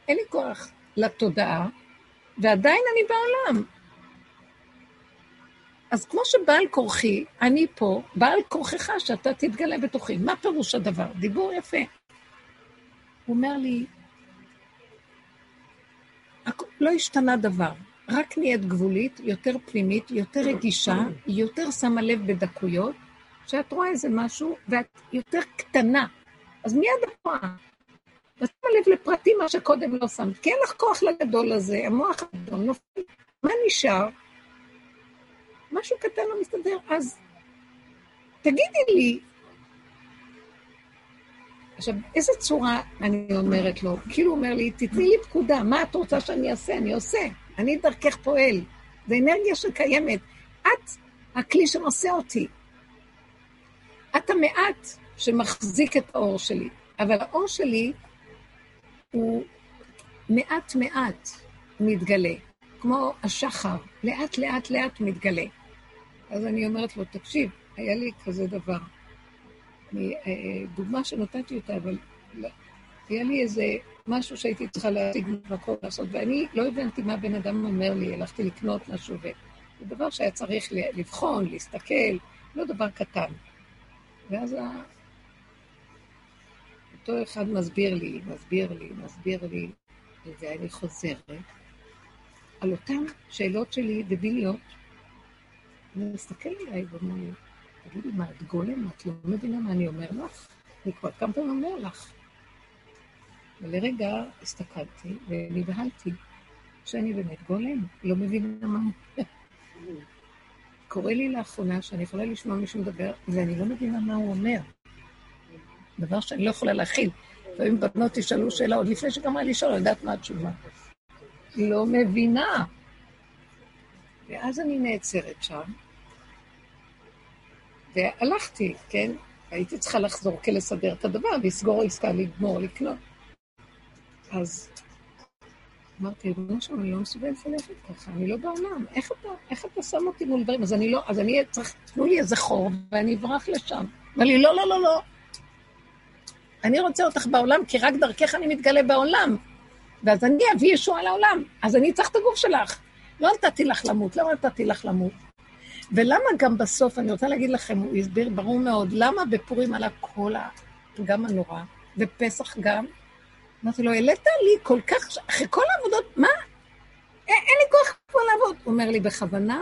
אין לי כוח לתודעה, ועדיין אני בעולם? אז כמו שבעל כורחי, אני פה, בעל כורחך שאתה תתגלה בתוכי. מה פירוש הדבר? דיבור יפה. הוא אומר לי, לא השתנה דבר, רק נהיית גבולית, יותר פנימית, יותר רגישה, יותר שמה לב בדקויות, שאת רואה איזה משהו ואת יותר קטנה. אז מיד את. ואת שמה לב לפרטים מה שקודם לא שמת, כי אין לך כוח לגדול הזה, המוח הגדול נופל. מה נשאר? משהו קטן לא מסתדר, אז תגידי לי, עכשיו, איזה צורה אני אומרת לו? כאילו הוא אומר לי, תתני לי פקודה, מה את רוצה שאני אעשה? אני עושה. אני דרכך פועל. זה אנרגיה שקיימת. את הכלי שנושא אותי. את המעט שמחזיק את האור שלי. אבל האור שלי הוא מעט מעט מתגלה, כמו השחר, לאט לאט לאט מתגלה. אז אני אומרת לו, תקשיב, היה לי כזה דבר. אני, אה, דוגמה שנתתי אותה, אבל לא, היה לי איזה משהו שהייתי צריכה להשיג מקום לעשות, ואני לא הבנתי מה בן אדם אומר לי, הלכתי לקנות משהו, וזה דבר שהיה צריך לבחון, להסתכל, לא דבר קטן. ואז. אותו אחד מסביר לי, מסביר לי, מסביר לי, ואני חוזרת על אותן שאלות שלי דביליות, הוא מסתכל עליי ואומר לי, תגידי, מה, את גולם? את לא מבינה מה אני אומר לך? אני כבר כמה פעמים אומר לך. ולרגע הסתכלתי ונבהלתי שאני באמת גולם, לא מבינה מה. קורה לי לאחרונה שאני יכולה לשמוע מישהו מדבר, ואני לא מבינה מה הוא אומר. דבר שאני לא יכולה להכיל. לפעמים בנות ישאלו שאלה, עוד לפני שגמרה לשאול, אני יודעת מה התשובה. לא מבינה. ואז אני נעצרת שם, והלכתי, כן? הייתי צריכה לחזור כלסדר את הדבר, לסגור עסקה, לגמור, לקנות. אז אמרתי, ריבונו שם, אני לא מסוגלת ללכת ככה, אני לא בעולם. איך אתה, איך אתה שם אותי מול דברים? אז אני לא, אז אני צריך, תנו לי איזה חור, ואני אברח לשם. אמר לי, לא, לא, לא, לא. אני רוצה אותך בעולם, כי רק דרכך אני מתגלה בעולם. ואז אני אביא ישועה לעולם. אז אני צריך את הגוף שלך. לא נתתי לך למות, לא נתתי לך למות. ולמה גם בסוף, אני רוצה להגיד לכם, הוא הסביר ברור מאוד, למה בפורים עלה כל הפגם הנורא, ופסח גם? אמרתי לו, העלית לי כל כך, אחרי כל העבודות, מה? אין, אין לי כוח כבר לעבוד. הוא אומר לי, בכוונה,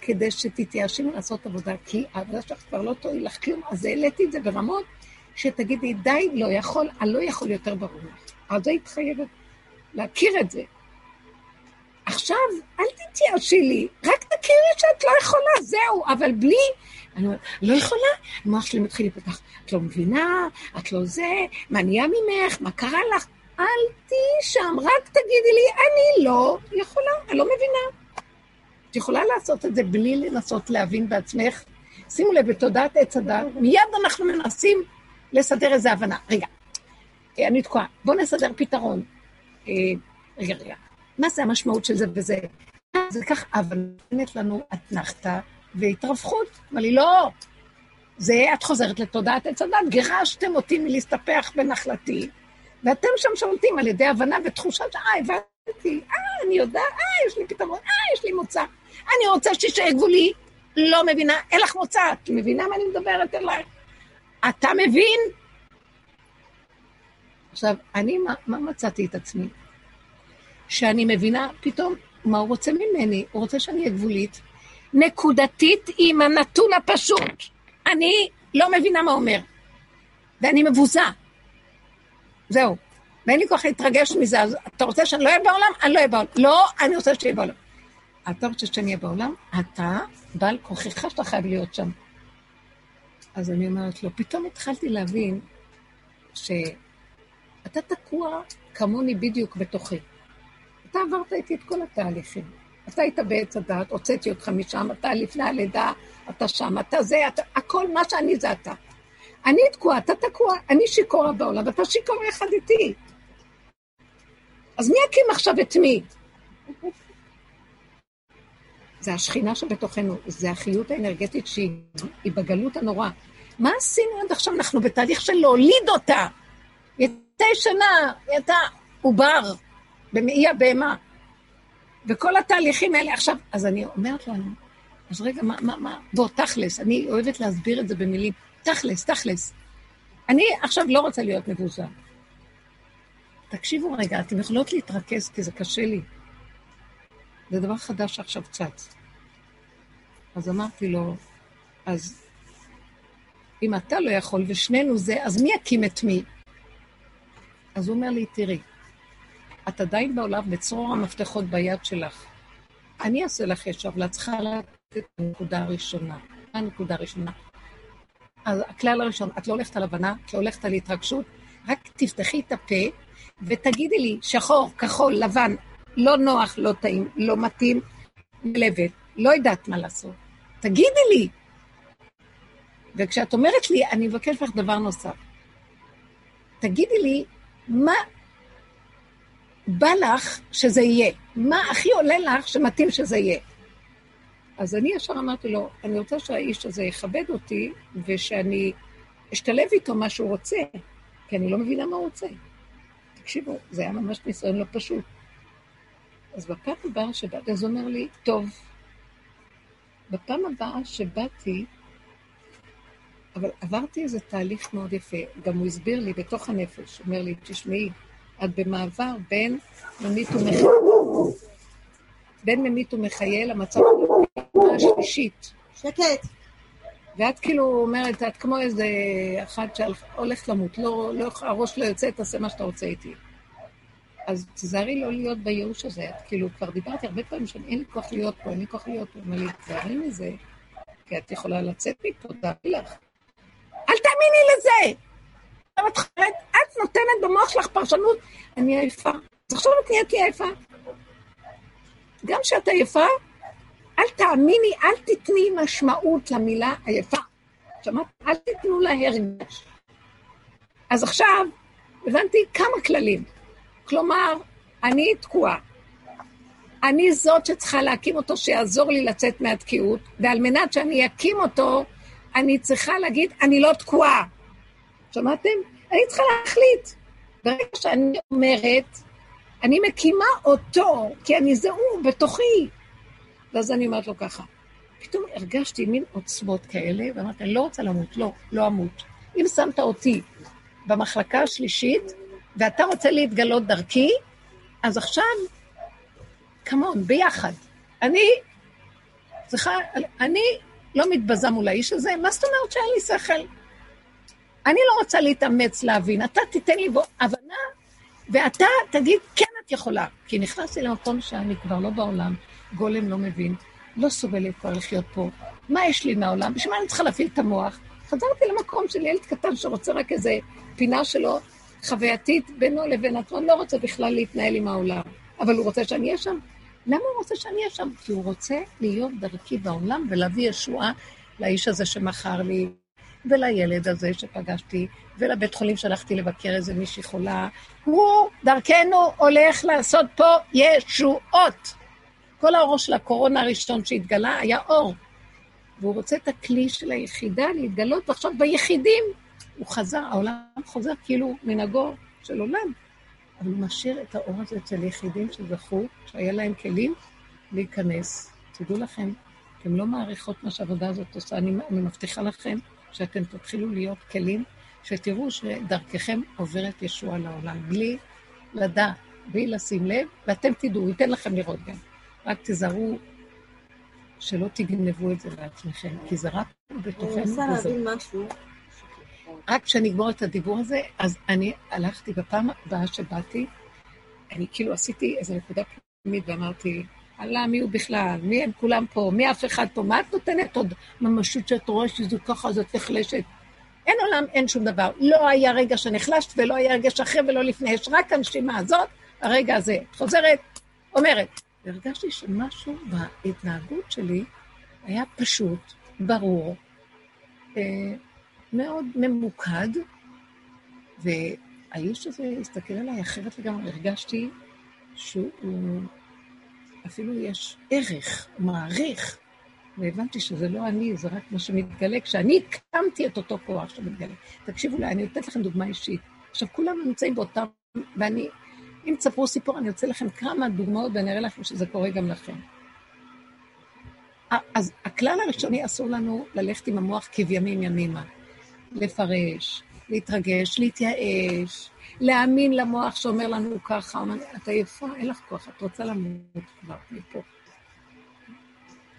כדי שתתייאשי לעשות עבודה, כי העבודה שלך כבר לא תועיל לך כלום, אז העליתי את זה ברמות שתגידי, די, לא יכול, אני לא יכול יותר ברור. אז היית חייבת להכיר את זה. עכשיו, אל תתייאשי לי, רק תכירי שאת לא יכולה, זהו, אבל בלי... אני אומרת, לא יכולה? המוח שלי מתחיל להיפתח, את לא מבינה, את לא זה, מה נהיה ממך, מה קרה לך? אל תהיי שם, רק תגידי לי, אני לא יכולה, אני לא מבינה. את יכולה לעשות את זה בלי לנסות להבין בעצמך. שימו לב, בתודעת עץ הדת, מיד אנחנו מנסים לסדר איזו הבנה. רגע, אה, אני תקועה, בואו נסדר פתרון. אה, רגע, רגע, מה זה המשמעות של זה וזה? זה כך, אבל נותנת לנו אתנחתא והתרווחות. אמר לי, לא, זה את חוזרת לתודעת עץ הדת, גירשתם אותי מלהסתפח בנחלתי, ואתם שם שולטים על ידי הבנה ותחושה ש... אה, הבנתי, אה, אני יודעת, אה, יש לי פתרון, אה, יש לי מוצא. אני רוצה שישאר גבולי, לא מבינה, אין לך מוצא, את מבינה מה אני מדברת אלייך? אתה מבין? עכשיו, אני, מה, מה מצאתי את עצמי? שאני מבינה פתאום מה הוא רוצה ממני. הוא רוצה שאני אהיה גבולית, נקודתית עם הנתון הפשוט. אני לא מבינה מה אומר, ואני מבוזה. זהו. ואין לי כוח להתרגש מזה, אז אתה רוצה שאני לא אהיה בעולם? אני לא אהיה בעולם. לא, אני רוצה שאהיה בעולם. אתה רוצה שאני אהיה בעולם? אתה, בעל כוחך שאתה חייב להיות שם. אז אני אומרת לו, פתאום התחלתי להבין שאתה תקוע כמוני בדיוק בתוכי. אתה עברת איתי את כל התהליכים. אתה היית בעץ הדעת, הוצאתי אותך משם, אתה לפני הלידה, אתה שם, אתה זה, אתה, הכל מה שאני זה אתה. אני תקועה, אתה תקוע, אני שיכורה בעולם, ואתה שיכור יחד איתי. אז מי יקים עכשיו את מי? זה השכינה שבתוכנו, זה החיות האנרגטית שהיא בגלות הנורא. מה עשינו עד עכשיו? אנחנו בתהליך של להוליד אותה. היא הייתה ישנה, היא הייתה עובר, במעי הבהמה. וכל התהליכים האלה עכשיו, אז אני אומרת לנו, אז רגע, מה, מה, מה, בוא, תכלס, אני אוהבת להסביר את זה במילים, תכלס, תכלס. אני עכשיו לא רוצה להיות מבוזה. תקשיבו רגע, אתם יכולות להתרכז כי זה קשה לי. זה דבר חדש שעכשיו צץ. אז אמרתי לו, אז אם אתה לא יכול ושנינו זה, אז מי יקים את מי? אז הוא אומר לי, תראי, את עדיין בעולם בצרור המפתחות ביד שלך. אני אעשה לך ישר, ואת צריכה לתת את הנקודה הראשונה. הנקודה הראשונה. אז הכלל הראשון, את לא הולכת על הבנה, את לא הולכת על התרגשות, רק תפתחי את הפה ותגידי לי, שחור, כחול, לבן, לא נוח, לא טעים, לא מתאים, מלבת, לא יודעת מה לעשות. תגידי לי. וכשאת אומרת לי, אני מבקש לך דבר נוסף. תגידי לי, מה בא לך שזה יהיה? מה הכי עולה לך שמתאים שזה יהיה? אז אני ישר אמרתי לו, אני רוצה שהאיש הזה יכבד אותי, ושאני אשתלב איתו מה שהוא רוצה, כי אני לא מבינה מה הוא רוצה. תקשיבו, זה היה ממש ניסיון לא פשוט. אז בפעם הבאה שבאתי, אז הוא אומר לי, טוב, בפעם הבאה שבאתי, אבל עברתי איזה תהליך מאוד יפה, גם הוא הסביר לי בתוך הנפש, הוא אומר לי, תשמעי, את במעבר בין ממית ומחייל, בין ממית ומחייל למצב השלישית. שקט. ואת כאילו אומרת, את כמו איזה אחת שהולכת למות, לא, לא, הראש לא יוצא, תעשה מה שאתה רוצה איתי. אז תיזהרי לא להיות בייאוש הזה. את כאילו, כבר דיברתי הרבה פעמים שאין לי כוח להיות פה, אין לי כוח להיות פה. לי, תיזהרי מזה, כי את יכולה לצאת מפה, תארי לך. אל תאמיני לזה! את נותנת במוח שלך פרשנות, אני עייפה. אז עכשיו את נהייתי עייפה. גם כשאת עייפה, אל תאמיני, אל תתני משמעות למילה עייפה. שמעת? אל תיתנו לה הרגש. אז עכשיו הבנתי כמה כללים. כלומר, אני תקועה. אני זאת שצריכה להקים אותו, שיעזור לי לצאת מהתקיעות, ועל מנת שאני אקים אותו, אני צריכה להגיד, אני לא תקועה. שמעתם? אני צריכה להחליט. ברגע שאני אומרת, אני מקימה אותו, כי אני זהו בתוכי. ואז אני אומרת לו ככה, פתאום הרגשתי מין עוצמות כאלה, ואמרתי, אני לא רוצה למות, לא, לא אמות. אם שמת אותי במחלקה השלישית, ואתה רוצה להתגלות דרכי, אז עכשיו, כמון, ביחד. אני צריכה, אני לא מתבזה מול האיש הזה, מה זאת אומרת שאין לי שכל? אני לא רוצה להתאמץ להבין, אתה תיתן לי בו הבנה, ואתה תגיד, כן, את יכולה. כי נכנסתי למקום שאני כבר לא בעולם, גולם לא מבין, לא סובלת כבר לחיות פה. מה יש לי מהעולם? בשביל מה אני צריכה להפעיל את המוח? חזרתי למקום של ילד קטן שרוצה רק איזה פינה שלו, חווייתית, בינו לבין עצמו, לא רוצה בכלל להתנהל עם העולם. אבל הוא רוצה שאני אהיה שם. למה הוא רוצה שאני אהיה שם? כי הוא רוצה להיות דרכי בעולם ולהביא ישועה לאיש הזה שמכר לי, ולילד הזה שפגשתי, ולבית חולים שהלכתי לבקר איזה מישהי חולה. הוא דרכנו הולך לעשות פה ישועות. כל האור של הקורונה הראשון שהתגלה היה אור. והוא רוצה את הכלי של היחידה להתגלות, ועכשיו ביחידים הוא חזר, העולם חוזר כאילו מנהגו של עולם. אבל הוא משאיר את האור הזה אצל יחידים שזכו, שהיה להם כלים להיכנס. תדעו לכם, אתם לא מעריכות מה שהעבודה הזאת עושה, אני, אני מבטיחה לכם שאתם תתחילו להיות כלים, שתראו שדרככם עוברת ישועה לעולם, בלי לדעת, בלי לשים לב, ואתם תדעו, ייתן לכם לראות גם. רק תיזהרו שלא תגנבו את זה לעצמכם, כי זה רק בתוכנו. אני מנסה להבין משהו. רק כשאני אגמור את הדיבור הזה, אז אני הלכתי בפעם הבאה שבאתי, אני כאילו עשיתי איזו נקודה פנימית ואמרתי, אללה, מי הוא בכלל? מי הם כולם פה? מי אף אחד פה? מה את נותנת עוד ממשות שאת רואה שזה ככה, זאת נחלשת? אין עולם, אין שום דבר. לא היה רגע שנחלשת ולא היה רגע שאחרי ולא לפני, יש רק הנשימה הזאת, הרגע הזה. את חוזרת, אומרת. והרגשתי שמשהו בהתנהגות שלי היה פשוט, ברור, אה, מאוד ממוקד, והאיש הזה הסתכל עליי אחרת לגמרי, הרגשתי שהוא, אפילו יש ערך, מעריך, והבנתי שזה לא אני, זה רק מה שמתגלה, כשאני הקמתי את אותו כוח שמתגלה. תקשיבו לי, אני נותנת לכם דוגמה אישית. עכשיו, כולם נמצאים באותם, ואני, אם תספרו סיפור, אני אוצא לכם כמה דוגמאות ואני אראה לכם שזה קורה גם לכם. אז הכלל הראשוני, אסור לנו ללכת עם המוח כבימים ימימה. לפרש, להתרגש, להתייאש, להאמין למוח שאומר לנו ככה, את עייפה, אין לך כוח, את רוצה למות כבר מפה.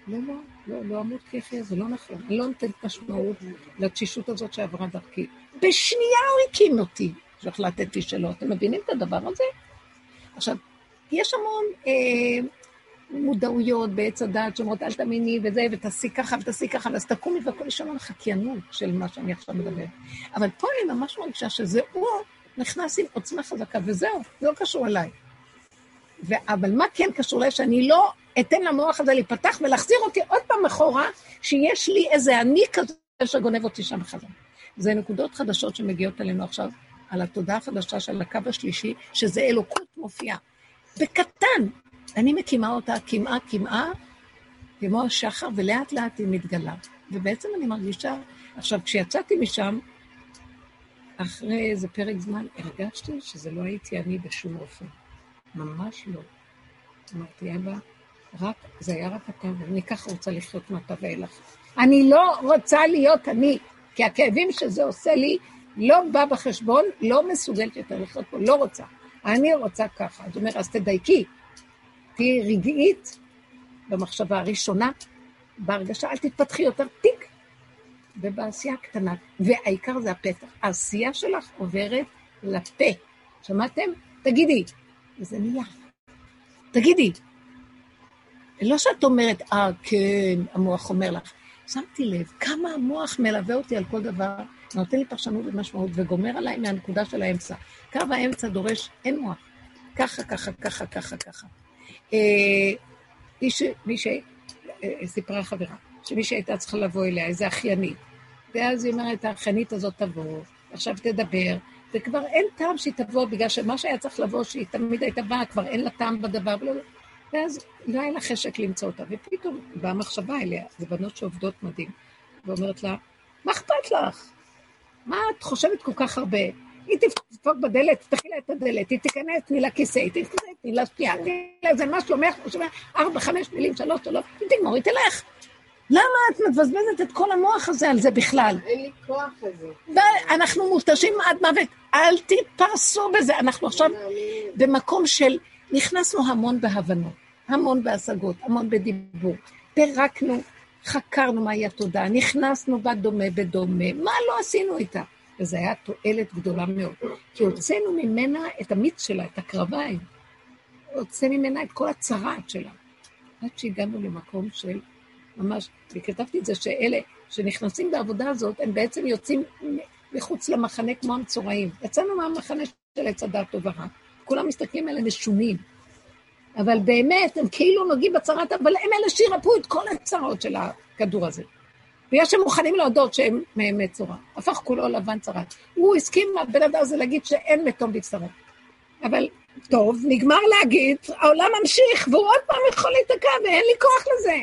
לא, לא, לא, לא אמות כיחי, זה לא נכון. אני לא נותנת משמעות לתשישות הזאת שעברה דרכי. בשנייה הוא הקים אותי, שהחלטתי שלא. אתם מבינים את הדבר הזה? עכשיו, יש המון אה, מודעויות בעץ הדעת שאומרות, אל תאמיני וזה, ותעשי ככה ותעשי ככה, ואז תקומי והכל יש המון חקיינות של מה שאני עכשיו מדבר. אבל פה אני ממש מרגישה שזה הוא נכנס עם עוצמה חזקה, וזהו, זה לא קשור אליי. ו- אבל מה כן קשור אליי? שאני לא אתן למוח הזה להיפתח ולהחזיר אותי עוד פעם אחורה, שיש לי איזה אני כזה שגונב אותי שם חזרה. זה נקודות חדשות שמגיעות אלינו עכשיו, על התודעה החדשה של הקו השלישי, שזה אלוקות מופיעה. בקטן, אני מקימה אותה קמעה קמעה, כמו השחר, ולאט לאט היא מתגלה. ובעצם אני מרגישה, עכשיו, כשיצאתי משם, אחרי איזה פרק זמן, הרגשתי שזה לא הייתי אני בשום אופן. ממש לא. אמרתי, אבא, רק, זה היה רק אתה, ואני ככה רוצה לחיות מעתה ואילך. אני לא רוצה להיות אני, כי הכאבים שזה עושה לי לא בא בחשבון, לא מסוגלת יותר לחיות פה, לא רוצה. אני רוצה ככה. אז הוא אומר, אז תדייקי, תהיי רגעית במחשבה הראשונה, בהרגשה, אל תתפתחי יותר תיק, ובעשייה הקטנה. והעיקר זה הפתח. העשייה שלך עוברת לפה. שמעתם? תגידי. וזה נהיה. תגידי. לא שאת אומרת, אה, כן, המוח אומר לך. שמתי לב כמה המוח מלווה אותי על כל דבר, נותן לי פרשנות ומשמעות וגומר עליי מהנקודה של האמצע. קו האמצע דורש, אין מוח. ככה, ככה, ככה, ככה, ככה. מי שסיפרה חברה, שמי שהייתה צריכה לבוא אליה, איזה אחיינית, ואז היא אומרת, החנית הזאת תבוא, עכשיו תדבר, וכבר אין טעם שהיא תבוא, בגלל שמה שהיה צריך לבוא, שהיא תמיד הייתה באה, כבר אין לה טעם בדבר, ולא, ואז לא היה לה חשק למצוא אותה, ופתאום באה מחשבה אליה, זה בנות שעובדות מדהים, ואומרת לה, מה אכפת לך? מה את חושבת כל כך הרבה? היא תדפוק בדלת, תפתחי את הדלת, היא תיכנס, תני לה כיסא, היא תיכנס, תני לה שתייה, תני לה איזה מה שלומך, הוא שומע ארבע, חמש מילים, שלוש, שלוש, תגמור, היא תלך. למה את מבזבזת את כל המוח הזה על זה בכלל? אין לי כוח לזה. ואנחנו מותשים עד מוות, אל תתפרסו בזה. אנחנו עכשיו במקום של, נכנסנו המון בהבנות, המון בהשגות, המון בדיבור. פירקנו, חקרנו מהי התודעה, נכנסנו בה דומה בדומה, מה לא עשינו איתה? וזו הייתה תועלת גדולה מאוד. כי הוצאנו ממנה את המיץ שלה, את הקרביים. הוצאנו ממנה את כל הצרעת שלה. עד שהגענו למקום של ממש, וכתבתי את זה, שאלה שנכנסים בעבודה הזאת, הם בעצם יוצאים מחוץ למחנה כמו המצורעים. יצאנו מהמחנה של עץ הדת טוב ורע. כולם מסתכלים עליהם משונים. אבל באמת, הם כאילו נוגעים בצרת, אבל הם אלה שירפאו את כל הצרות של הכדור הזה. בגלל שהם מוכנים להודות שהם מצורע. הפך כולו לבן צרת. הוא הסכים, הבן אדם הזה, להגיד שאין מתום בצרות. אבל טוב, נגמר להגיד, העולם ממשיך, והוא עוד פעם יכול להיתקע, ואין לי כוח לזה.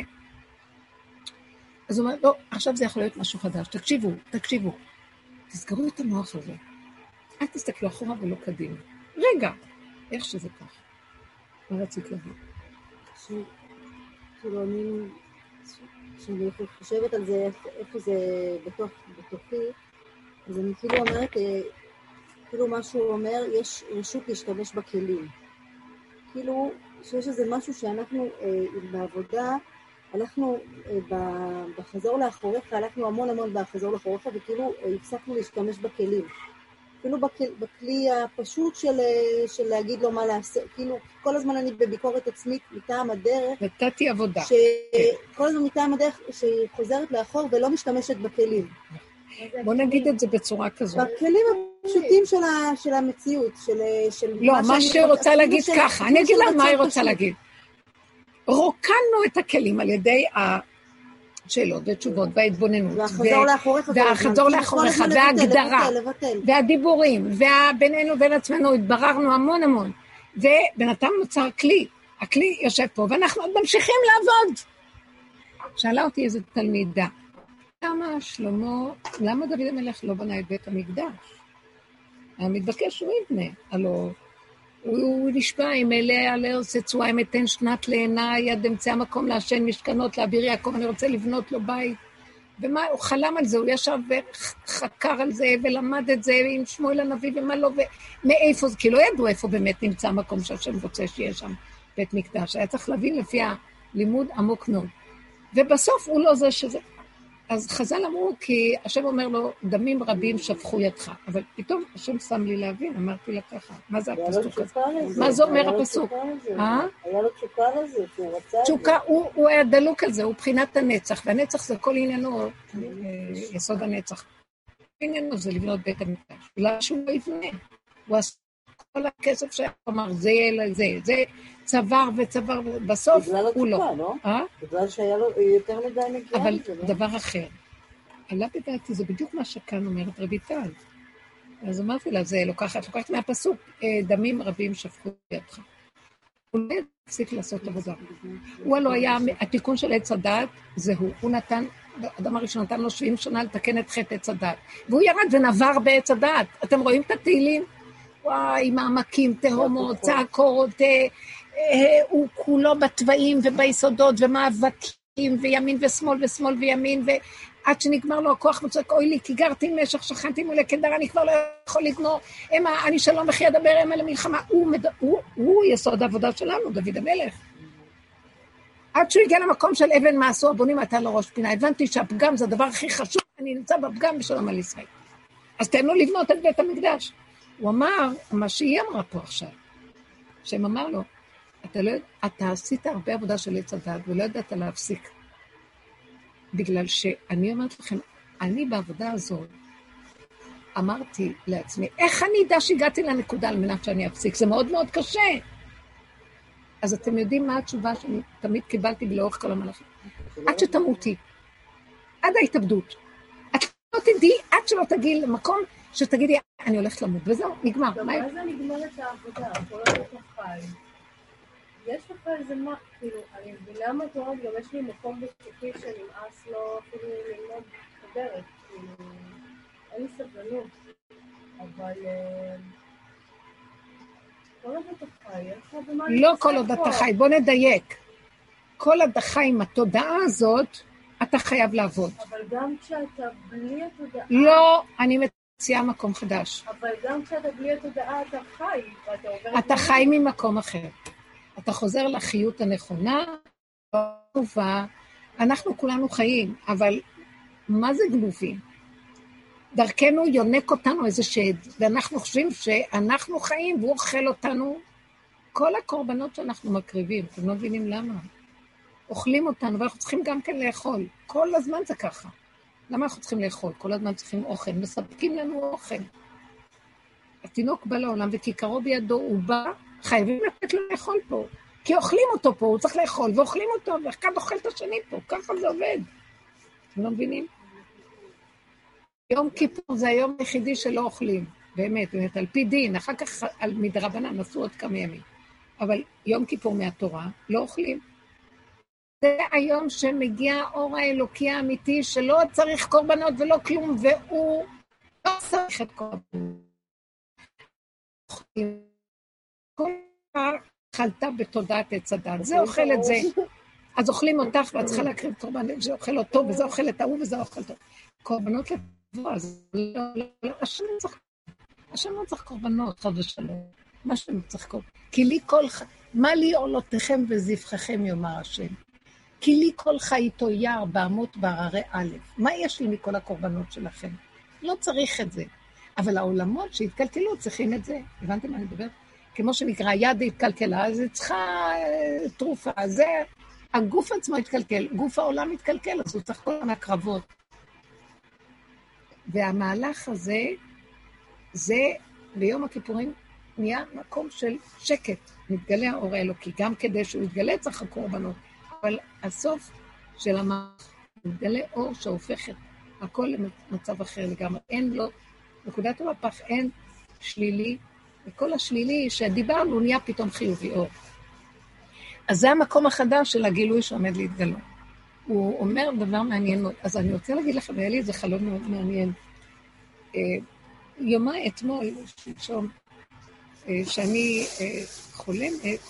אז הוא אומר, לא, עכשיו זה יכול להיות משהו חדש. תקשיבו, תקשיבו. תסגרו את המוח הזה. אל תסתכלו אחורה ולא קדימה. רגע, איך שזה כך. מה רצית להגיד? כאילו, אני... כשאני חושבת על זה, איפה זה בתוך, בתוכי, אז אני כאילו אומרת, אה, כאילו מה שהוא אומר, יש רשות להשתמש בכלים. כאילו, שיש איזה משהו שאנחנו אה, בעבודה, הלכנו אה, בחזור לאחוריך, הלכנו המון המון בחזור לאחוריך, וכאילו אה, הפסקנו להשתמש בכלים. אפילו בכלי, בכלי הפשוט של, אה, של להגיד לו מה לעשות, כאילו כל הזמן אני בביקורת עצמית מטעם הדרך. נתתי עבודה. שכל הזמן מטעם הדרך שהיא חוזרת לאחור ולא משתמשת בכלים. בוא נגיד את זה בצורה כזאת. בכלים הפשוטים של, ה, של המציאות, של... של לא, מה, מה שהיא רוצה להגיד ככה, אני אגיד לה מה היא רוצה להגיד. רוקנו את הכלים על ידי השאלות ותשובות וההתבוננות. והחזור לאחוריך. והחזור לאחוריך, וההגדרה, והדיבורים, ובינינו ובין עצמנו התבררנו המון המון. ובינתיים נוצר כלי, הכלי יושב פה, ואנחנו עוד ממשיכים לעבוד. שאלה אותי איזו תלמידה, למה שלמה, למה דוד המלך לא בנה את בית המקדש? היה מתבקש שהוא יבנה, הלוא הוא נשבע, אם אלה על ארץ יצואה, אם אתן שנת לעיניי, עד אמצע המקום לעשן משכנות, לאביר יעקב, אני רוצה לבנות לו בית. ומה, הוא חלם על זה, הוא ישב וחקר על זה, ולמד את זה עם שמואל הנביא ומה לא, ומאיפה זה, כי לא ידעו איפה באמת נמצא המקום שהשם רוצה שיהיה שם בית מקדש. היה צריך להבין לפי הלימוד עמוק מאוד. ובסוף הוא לא זה שזה. אז חז"ל אמרו, כי השם אומר לו, דמים רבים שפכו ידך. אבל פתאום השם שם לי להבין, אמרתי לה ככה, מה זה הפסוק הזה? מה זה אומר הפסוק? אה? היה לו תשוקה לזה, שהוא רצה את זה. תשוקה, הוא היה דלוק על זה, הוא בחינת הנצח, והנצח זה כל עניינו, אה, יסוד הנצח. עניינו זה לבנות בית המקדש. אולי שהוא לא יבנה. הוא עשה כל הכסף שהיה, אמר, זה יהיה לזה, זה צבר וצבר, בסוף הוא לא. בגלל התשוקה, לא? אה? בגלל שהיה לו יותר מדי נגיעה. אבל לא? דבר אחר. עלה בדעתי, זה בדיוק מה שכאן אומרת רויטל. אז אמרתי לה, זה לוקחת, לוקחת מהפסוק, אה, דמים רבים שפכו ידך. הוא לא הפסיק לעשות עבודה. הוא הלוא היה, התיקון של עץ הדת זה הוא. הוא נתן, האדם הראשון נתן לו 70 שנה לתקן את חטא עץ הדת. והוא ירד ונבר בעץ הדת. אתם רואים את התהילים? וואי, מעמקים, תהומות, צעקות, אה, אה, הוא כולו בתוואים וביסודות ומאבקים וימין ושמאל ושמאל וימין, ועד שנגמר לו הכוח וצועק, אוי לי, כי גרתי משך, שכנתי מולי קדר, אני כבר לא יכול לגמור, המה, אני שלום וכי אדבר המה למלחמה. הוא, מד... הוא, הוא יסוד העבודה שלנו, דוד המלך. עד שהוא הגיע למקום של אבן מעשו הבונים, לו ראש פינה. הבנתי שהפגם זה הדבר הכי חשוב, אני נמצא בפגם בשלום על ישראל. אז תן לו לבנות את בית המקדש. הוא אמר, מה שהיא אמרה פה עכשיו, שהם אמר לו, אתה, לא, אתה עשית הרבה עבודה של עץ הדת ולא ידעת להפסיק. בגלל שאני אומרת לכם, אני בעבודה הזאת אמרתי לעצמי, איך אני אדע שהגעתי לנקודה על מנת שאני אפסיק? זה מאוד מאוד קשה. אז אתם יודעים מה התשובה שאני תמיד קיבלתי לאורך כל המלאכים? עד שתמותי. עד ההתאבדות. את לא תדעי, עד שלא תגיעי למקום שתגידי, אני הולכת למות, וזהו, נגמר. גם זה נגמרת העבודה? כל אתה חי. יש לך איזה מה, כאילו, אני מבינה מה את אומרת, גם יש לי מקום בצופי שנמאס לו אפילו ללמוד בדרך, כאילו, אין לי סבלנות. אבל לא כל עוד פה. אתה חי, בוא נדייק. כל עוד אתה חי עם התודעה הזאת, אתה חייב לעבוד. אבל גם כשאתה בלי התודעה, לא, אני מציעה מקום חדש. אבל גם כשאתה בלי התודעה אתה חי, ואתה עובר... אתה חי ממקום אחר. אתה חוזר לחיות הנכונה, טובה. אנחנו כולנו חיים, אבל מה זה גנובים? דרכנו יונק אותנו איזה שד, ואנחנו חושבים שאנחנו חיים והוא אוכל אותנו. כל הקורבנות שאנחנו מקריבים, אתם לא מבינים למה? אוכלים אותנו, ואנחנו צריכים גם כן לאכול. כל הזמן זה ככה. למה אנחנו צריכים לאכול? כל הזמן צריכים אוכל, מספקים לנו אוכל. התינוק בא לעולם וכיכרו בידו, הוא בא, חייבים לתת לו לאכול פה. כי אוכלים אותו פה, הוא צריך לאכול, ואוכלים אותו, ואחד אוכל את השני פה, ככה זה עובד. אתם לא מבינים? יום כיפור זה היום היחידי שלא אוכלים, באמת, באמת, על פי דין, אחר כך על מדרבנן עשו עוד כמה ימים. אבל יום כיפור מהתורה, לא אוכלים. זה היום שמגיע האור האלוקי האמיתי, שלא צריך קורבנות ולא כלום, והוא לא צריך את כל כל חלתה בתודעת עץ הדת. זה אוכל את זה. אז אוכלים אותך, ואת צריכה להקריב קורבן, זה אוכל אותו, וזה אוכל את ההוא, וזה אוכל אותו. קורבנות לבוא, אז לא, לא, לא, השם לא צריך, השם לא צריך קורבנות, חד ושלום. מה שאתם צריך קורבנות. כי לי כל ח... מה לי עולותיכם וזבחיכם, יאמר השם. כי לי כל חייתו יער באמות בהררי א'. מה יש לי מכל הקורבנות שלכם? לא צריך את זה. אבל העולמות שהתקלקלו צריכים את זה. הבנתם מה אני מדברת? כמו שנקרא, יד התקלקלה, אז היא צריכה אה, תרופה. זה, הגוף עצמו התקלקל, גוף העולם התקלקל, אז הוא צריך כל הזמן הקרבות. והמהלך הזה, זה ביום הכיפורים נהיה מקום של שקט, מתגלה האור האלוקי. גם כדי שהוא יתגלה צריך הקורבנות. אבל הסוף של המערכת, מתגלה אור שהופך את הכל למצב אחר לגמרי. אין לו, נקודת המפח אין שלילי, וכל השלילי שדיברנו נהיה פתאום חיובי אור. אז זה המקום החדש של הגילוי שעומד להתגלות. הוא אומר דבר מעניין מאוד. אז אני רוצה להגיד לכם, היה לי איזה חלום מאוד מעניין. אה, יומה אתמול, שלשום, אה, שאני אה, חולמת,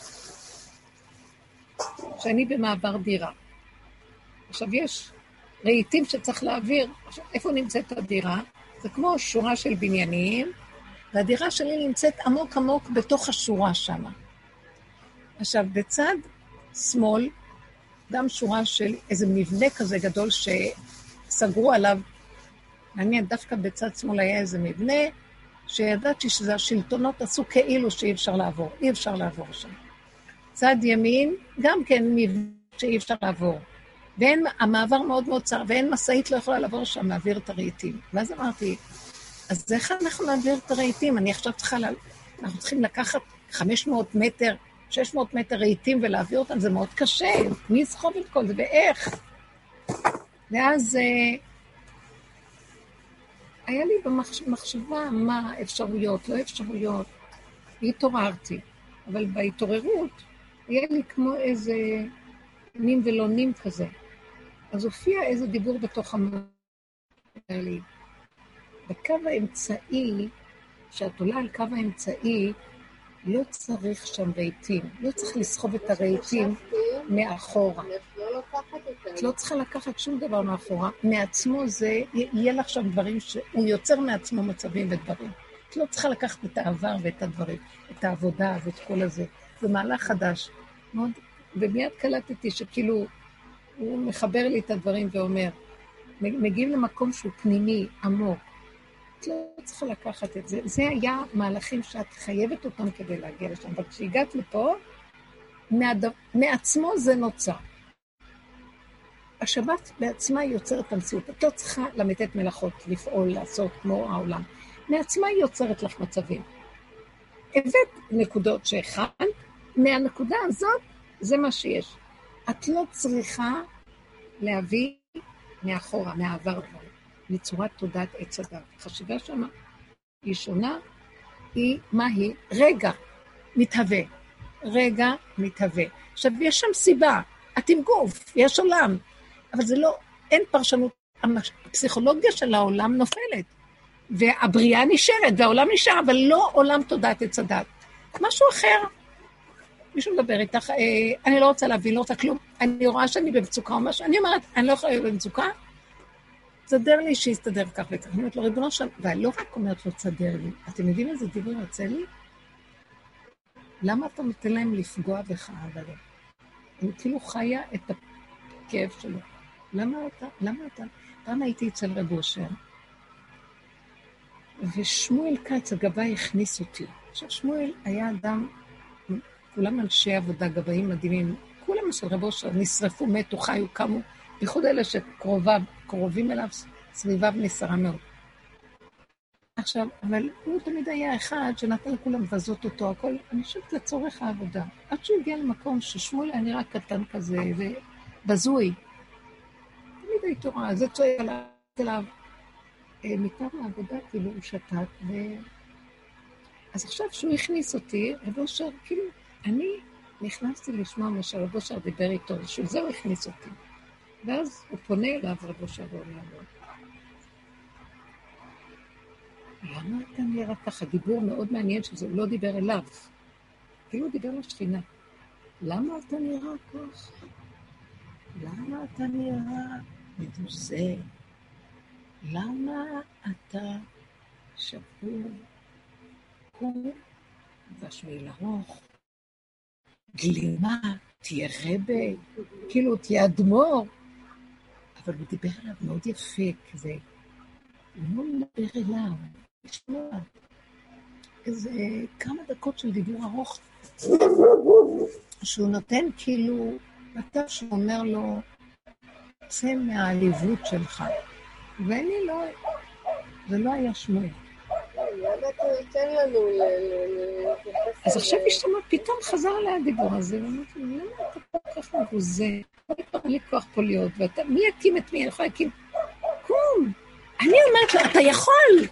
שאני במעבר דירה. עכשיו, יש רהיטים שצריך להעביר. עכשיו, איפה נמצאת הדירה? זה כמו שורה של בניינים, והדירה שלי נמצאת עמוק עמוק בתוך השורה שם. עכשיו, בצד שמאל, גם שורה של איזה מבנה כזה גדול שסגרו עליו. מעניין, דווקא בצד שמאל היה איזה מבנה, שידעתי שזה השלטונות עשו כאילו שאי אפשר לעבור. אי אפשר לעבור שם. צד ימין, גם כן מבנה שאי אפשר לעבור. ואין, המעבר מאוד מאוד צר, ואין משאית לא יכולה לעבור שם, להעביר את הרהיטים. ואז אמרתי, אז איך אנחנו נעביר את הרהיטים? אני עכשיו צריכה, לה... אנחנו צריכים לקחת 500 מטר, 600 מטר רהיטים ולהעביר אותם, זה מאוד קשה. מי יסחוב את כל זה, ואיך? ואז אה, היה לי במחשבה מה אפשרויות, לא אפשרויות. התעוררתי, אבל בהתעוררות היה לי כמו איזה נים ולא נים כזה. אז הופיע איזה דיבור בתוך המוח. בקו האמצעי, כשאת עולה על קו האמצעי, לא צריך שם רהיטים, לא צריך לסחוב את הרהיטים מאחורה. את לא צריכה לקחת שום דבר מאחורה. מעצמו זה, יהיה לך שם דברים שהוא יוצר מעצמו מצבים ודברים. את לא צריכה לקחת את העבר ואת הדברים, את העבודה ואת כל הזה. זה מהלך חדש. מאוד, ומיד קלטתי שכאילו, הוא מחבר לי את הדברים ואומר, מגיעים למקום שהוא פנימי, עמוק. את לא צריכה לקחת את זה. זה היה מהלכים שאת חייבת אותם כדי להגיע לשם. אבל כשהגעת לפה, מעד... מעצמו זה נוצר. השבת בעצמה יוצרת את המציאות. את לא צריכה ל"ט מלאכות, לפעול, לעשות כמו העולם. מעצמה היא יוצרת לך מצבים. הבאת נקודות שהכנת, מהנקודה הזאת זה מה שיש. את לא צריכה להביא מאחורה, מהעבר דברים. מצורת תודעת עץ הדת. החשיבה שמה היא שונה, היא, מה היא? רגע מתהווה. רגע מתהווה. עכשיו, יש שם סיבה, את עם גוף, יש עולם, אבל זה לא, אין פרשנות, הפסיכולוגיה של העולם נופלת, והבריאה נשארת, והעולם נשאר, אבל לא עולם תודעת עץ הדת. משהו אחר. מישהו מדבר איתך, אה, אני לא רוצה להבין, לא רוצה כלום, אני רואה שאני במצוקה או משהו, אני אומרת, אני לא יכולה להיות במצוקה, תסדר לי שיסתדר כך וכך. אני אומרת לו, ריבונו שלום, ואני לא רק אומרת לו, תסדר לי, אתם יודעים איזה דיבור יוצא לי? למה אתה נותן להם לפגוע בך, אבל אני כאילו חיה את הכאב שלו. למה אתה, למה אתה, פעם הייתי אצל רב אושר, ושמואל כץ, הגבאי, הכניס אותי. עכשיו, שמואל היה אדם, כולם אנשי עבודה, גבאים מדהימים, כולם אצל רב אושר נשרפו, מתו, חיו, קמו, בייחוד אלה שקרובים אליו, סביביו נסערה מאוד. עכשיו, אבל הוא תמיד היה אחד שנתן לכולם לבזות אותו, הכל, אני חושבת לצורך העבודה. עד שהוא הגיע למקום ששמואל היה נראה קטן כזה, ובזוי. תמיד הייתי רואה, זה צועק עליו. אה, מטעם העבודה, כאילו הוא שתק, ו... אז עכשיו שהוא הכניס אותי, רב אושר, כאילו, אני נכנסתי לשמוע מה שרב אושר דיבר איתו, בשביל הוא הכניס אותי. ואז הוא פונה אליו, רב אושר, ואומר לו, למה אתה נראה ככה? דיבור מאוד מעניין שזה, לא דיבר אליו, כאילו הוא דיבר לשכינה. למה אתה נראה ככה? למה אתה נראה מבוזה? למה אתה שבור? קום והשביל ארוך, גלימה, תהיה רבה, כאילו תהיה אדמו"ר. אבל הוא דיבר עליו מאוד יפה, כזה, לא מדבר אליו, לשמוע. איזה כמה דקות של דיבור ארוך, שהוא נותן כאילו, מצב שאומר לו, צא מהעליבות שלך. ואני לא, זה לא היה שמואל. אז עכשיו השתמע, פתאום חזר עליה הדיבור הזה, ואמרתי, למה אתה כל כך מבוזה? לא כבר לי כוח פה להיות, ומי יקים את מי? אני יכולה להקים? קום! אני אומרת לו, אתה יכול!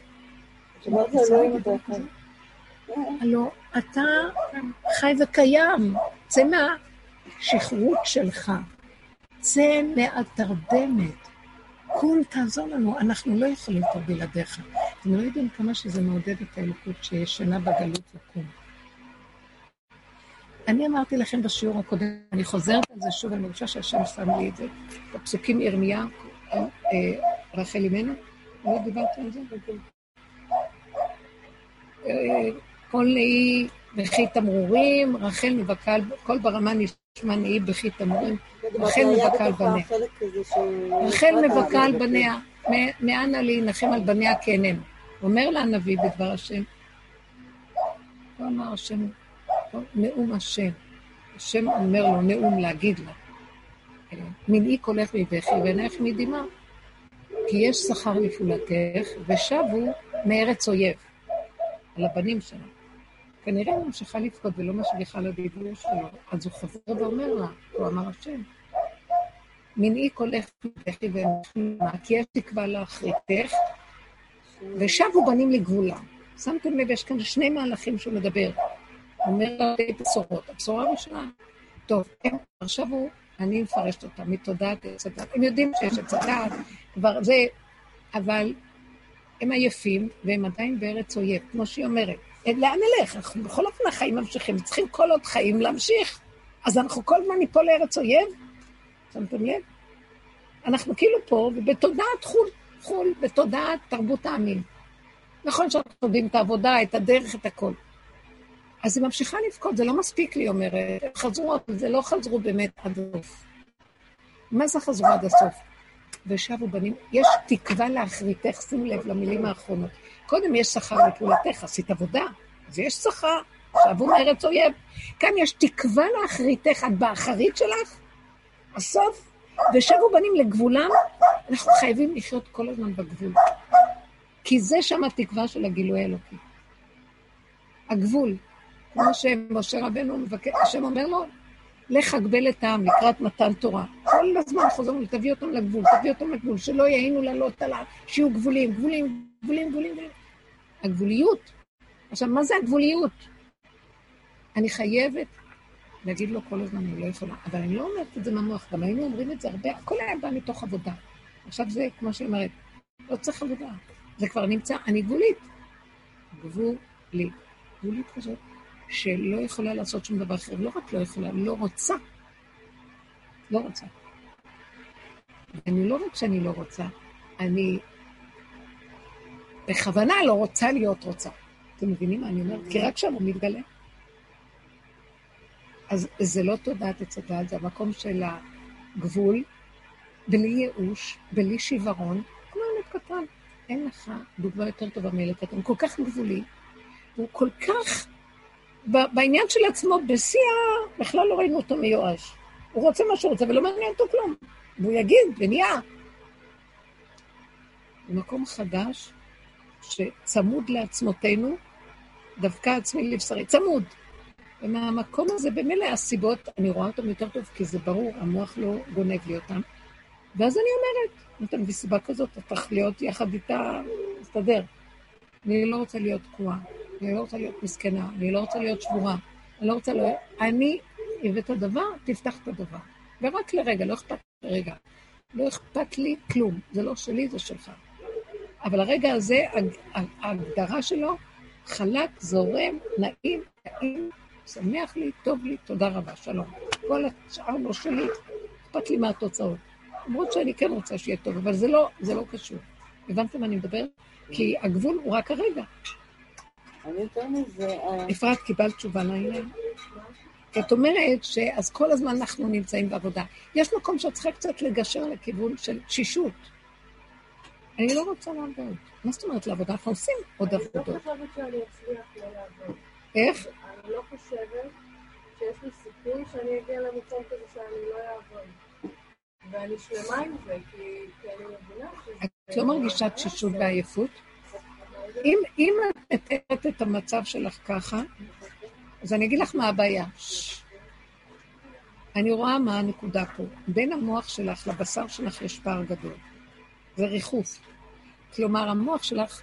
הלו, אתה חי וקיים, צא מהשכרות שלך, צא מהתרדמת, קום, תעזור לנו, אנחנו לא יכולים פה בלעדיך. אתם לא יודעים כמה שזה מעודד את האלוקות שישנה בגלות לקום. אני אמרתי לכם בשיעור הקודם, אני חוזרת על זה שוב, אני מרגישה שהשם שם לי את זה, בפסוקים ירמיה, אה, רחל אימנו, לא דיברתי על זה? אה, כל נאי בכי תמרורים, רחל מבקל, כל ברמה נשמע נאי בכי תמרורים, רחל מבקל בניה. רחל מבקל בניה, מאנה להנחם על בניה כעינינו. אומר לה הנביא בדבר השם, הוא אמר השם, נאום השם. השם אומר לו, נאום להגיד לה. מנעי קולך מבכי ועינייך מדמעה, כי יש שכר לפעולתך, ושבו מארץ אויב, על הבנים שלה. כנראה היא ממשיכה לבכות ולא משליכה לדיבור שלו, אז הוא חוזר ואומר לה, הוא אמר השם, מנעי קולך מבכי ועינייך כי יש תקווה לאחריתך, ושבו בנים לגבולם. שמתם לב, יש כאן שני מהלכים שהוא מדבר. הוא אומר לה בשורות. הבשורה הראשונה, טוב, עכשיו הוא, אני מפרשת אותה, מתודעת עץ הדת. הם יודעים שיש עץ הדת, כבר זה, אבל הם עייפים, והם עדיין בארץ אויב, כמו שהיא אומרת. לאן נלך? אנחנו בכל אופן החיים ממשיכים, צריכים כל עוד חיים להמשיך. אז אנחנו כל הזמן ניפול לארץ אויב? שמתם לב? אנחנו כאילו פה, ובתודעת חו"ל. חו"ל בתודעת תרבות העמים. נכון שאנחנו יודעים את העבודה, את הדרך, את הכל. אז היא ממשיכה לבכות, זה לא מספיק לי, אומרת. הם חזרו, אבל זה לא חזרו באמת עד הסוף. מה זה חזרו עד הסוף? ושבו בנים, יש תקווה לאחריתך, שימו לב למילים האחרונות. קודם יש שכר לפעולתך, עשית עבודה, אז יש שכר, שבו מארץ אויב. כאן יש תקווה לאחריתך, את באחרית שלך, הסוף, ושבו בנים לגבולם, אנחנו חייבים לחיות כל הזמן בגבול. כי זה שם התקווה של הגילוי האלוקי. הגבול. כמו שמשה רבנו מבקש, השם אומר לו, לך הגבל את העם לקראת מתן תורה. כל הזמן חוזרים, תביא אותם לגבול, תביא אותם לגבול, שלא יעינו לעלות עליו, שיהיו גבולים, גבולים, גבולים, גבולים. הגבוליות. עכשיו, מה זה הגבוליות? אני חייבת להגיד לו כל הזמן, אני לא יכולה. אבל אני לא אומרת את זה מהמוח, גם היינו אומרים את זה הרבה, הכל היה בא מתוך עבודה. עכשיו זה, כמו שהיא אומרת, לא צריך עבודה. זה כבר נמצא, אני גבולית. גבולית. גבולית כזאת, שלא יכולה לעשות שום דבר אחר. לא רק לא יכולה, לא רוצה. לא רוצה. אני לא רק שאני לא רוצה, אני בכוונה לא רוצה להיות רוצה. אתם מבינים מה אני אומרת? כי רק שם הוא מתגלה. אז זה לא תודעת עץ הדת, זה המקום של הגבול, בלי ייאוש, בלי שיוורון, כמו ילד קטן. אין לך דוגמה יותר טובה מילד קטן, כל כך גבולי, הוא כל כך, בעניין של עצמו, בשיא ה... בכלל לא ראינו אותו מיואש. הוא רוצה מה שהוא רוצה ולא מעניין אותו כלום. והוא יגיד, ונהיה. במקום חדש, שצמוד לעצמותינו, דווקא עצמי לבשרי, צמוד. ומהמקום הזה, במילא הסיבות, אני רואה אותם יותר טוב, כי זה ברור, המוח לא גונב לי אותם. ואז אני אומרת, נותן מסיבה כזאת, אתה צריך להיות יחד איתה, להסתדר. אני לא רוצה להיות תקועה, אני לא רוצה להיות מסכנה, אני לא רוצה להיות שבורה, אני לא רוצה להיות... אני הבאת הדבר, תפתח את הדבר. ורק לרגע, לא אכפת לי רגע. לא אכפת לי כלום, זה לא שלי, זה שלך. אבל הרגע הזה, ההגדרה שלו, חלק, זורם, נעים, נעים, שמח לי, טוב לי, תודה רבה, שלום. כל השאר לא שלי, אכפת לי מהתוצאות. למרות שאני כן רוצה שיהיה טוב, אבל זה לא, זה לא קשור. הבנתם מה אני מדבר? כי הגבול הוא רק הרגע. אני יותר מזה... אה, אפרת, קיבלת תשובה לעניין? כי את אומרת שאז כל הזמן אנחנו נמצאים בעבודה. יש מקום שאת צריכה קצת לגשר לכיוון של תשישות. אני לא רוצה לעבוד. מה זאת אומרת לעבודה? אנחנו עושים עוד עבודות. אני לא חושבת שאני אצליח לא לעבוד. איך? אני לא חושבת שיש לי סיכוי שאני אגיע למקום כזה שאני לא אעבוד. ואני שלמה עם זה, כי כי אני מבינה שזה... את לא מרגישה תשישות ועייפות? אם, אם את מתארת את המצב שלך ככה, אז אני אגיד לך מה הבעיה. אני רואה מה הנקודה פה. בין המוח שלך לבשר שלך יש פער גדול. זה ריחוף. כלומר, המוח שלך,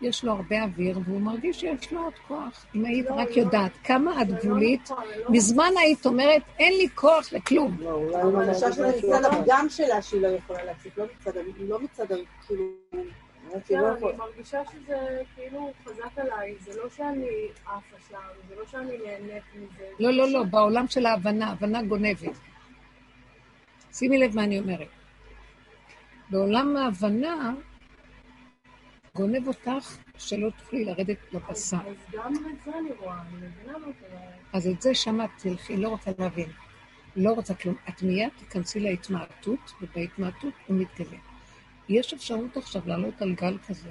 יש לו הרבה אוויר, והוא מרגיש שיש לו עוד כוח. אם היית לא, רק לא. יודעת כמה את לא גבולית, לא מזמן היית אומרת, אין לי כוח לכלום. לא, אולי המרגישה שלה מצד הפגם שלה שהיא לא יכולה להציף, לא מצד, לא כאילו, לא אני יכולה. מרגישה שזה כאילו חזק עליי, זה לא שאני עפה שם, זה לא שאני נהנית מזה. לא, לא, לא, בעולם של ההבנה, הבנה גונבת. שימי לב מה אני אומרת. בעולם ההבנה, גונב אותך שלא תוכלי לרדת לבשר. אז גם את זה אני רואה, אני מבינה מה את. אז את זה שמעת, תלכי, לא רוצה להבין. לא רוצה כלום. את מיד תיכנסי להתמעטות, ובהתמעטות הוא מתגלה. יש אפשרות עכשיו לעלות על גל כזה.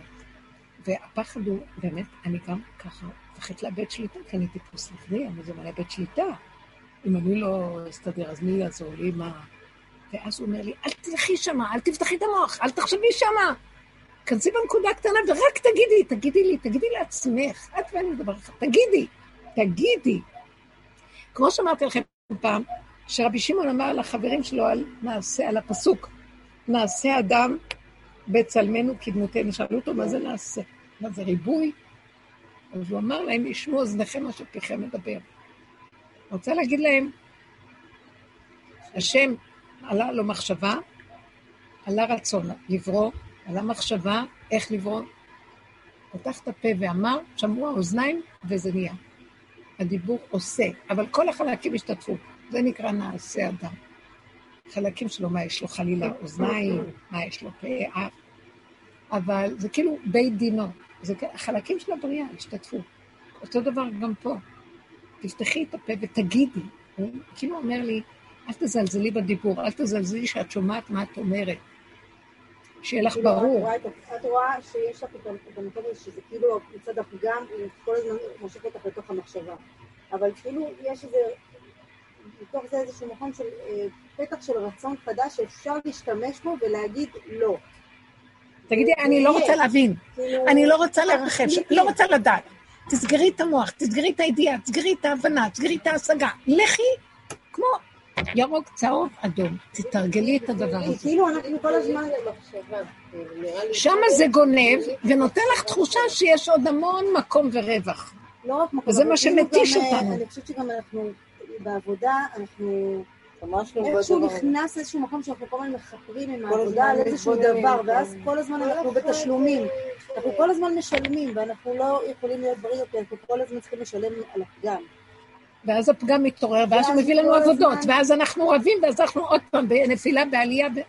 והפחד הוא, באמת, אני גם ככה מפחדת לאבד שליטה, כי אני טיפוס נכדי, אני זה מאבד שליטה. אם אני לא אסתדר, אז מי יעזור לי? מה? ואז הוא אומר לי, אל תלכי שמה, אל תפתחי את המוח, אל תחשבי שמה. כנסי בנקודה הקטנה ורק תגידי, תגידי לי, תגידי לעצמך. את ואני מדבר אחד, תגידי, תגידי. כמו שאמרתי לכם פעם, שרבי שמעון אמר לחברים שלו על מעשה, על הפסוק, נעשה אדם בצלמנו כדמותנו. שאלו אותו, מה זה נעשה? מה זה ריבוי? אז הוא אמר להם, ישמעו אוזניכם מה שפיכם מדבר. רוצה להגיד להם, השם עלה לו מחשבה, עלה רצון לברוא, עלה מחשבה איך לברוא. פתח את הפה ואמר, שמעו האוזניים וזה נהיה. הדיבור עושה, אבל כל החלקים השתתפו. זה נקרא נעשה אדם. חלקים שלו, מה יש לו חלילה אוזניים, מה יש לו פה, אף. אבל זה כאילו בית דינו. זה החלקים של הבריאה השתתפו. אותו דבר גם פה. תפתחי את הפה ותגידי. הוא כאילו אומר לי, אל תזלזלי בדיבור, אל תזלזלי שאת שומעת מה את אומרת. שיהיה לך כאילו, ברור. את רואה שיש לך את המקום הזה שזה כאילו מצד הפגם, כל הזמן מושך אותך לתוך המחשבה. אבל כאילו יש איזה, מתוך זה איזשהו מקום של אה, פתח של רצון חדש שאפשר להשתמש בו ולהגיד לא. תגידי, אני לא רוצה להבין, כאילו, אני לא רוצה לרחב. לא רוצה לדעת. תסגרי את המוח, תסגרי את הידיעה, תסגרי את ההבנה, תסגרי את ההשגה. לכי כמו ירוק, צהוב, אדום. תתרגלי את הדבר כי הזה. כאילו אנחנו כל הזמן... שם זה גונב, ונותן לך תחושה שיש עוד המון מקום ורווח. לא רק מקום, וזה מה כאילו שמתיש אה, אותנו. אני חושבת שגם אנחנו, בעבודה, אנחנו לא איכשהו. נכנס איזשהו מקום שאנחנו כל הזמן מחפרים עם העבודה על איזשהו דבר. ואז כל הזמן אנחנו בתשלומים. אנחנו כל הזמן משלמים, ואנחנו לא יכולים להיות בריאים יותר, אנחנו כל הזמן צריכים לשלם על הפגם. ואז הפגם מתעורר, ואז הוא מביא לנו עבודות, הזמן- ואז אנחנו רבים, ואז אנחנו עוד פעם בנפילה, בעלייה. ב-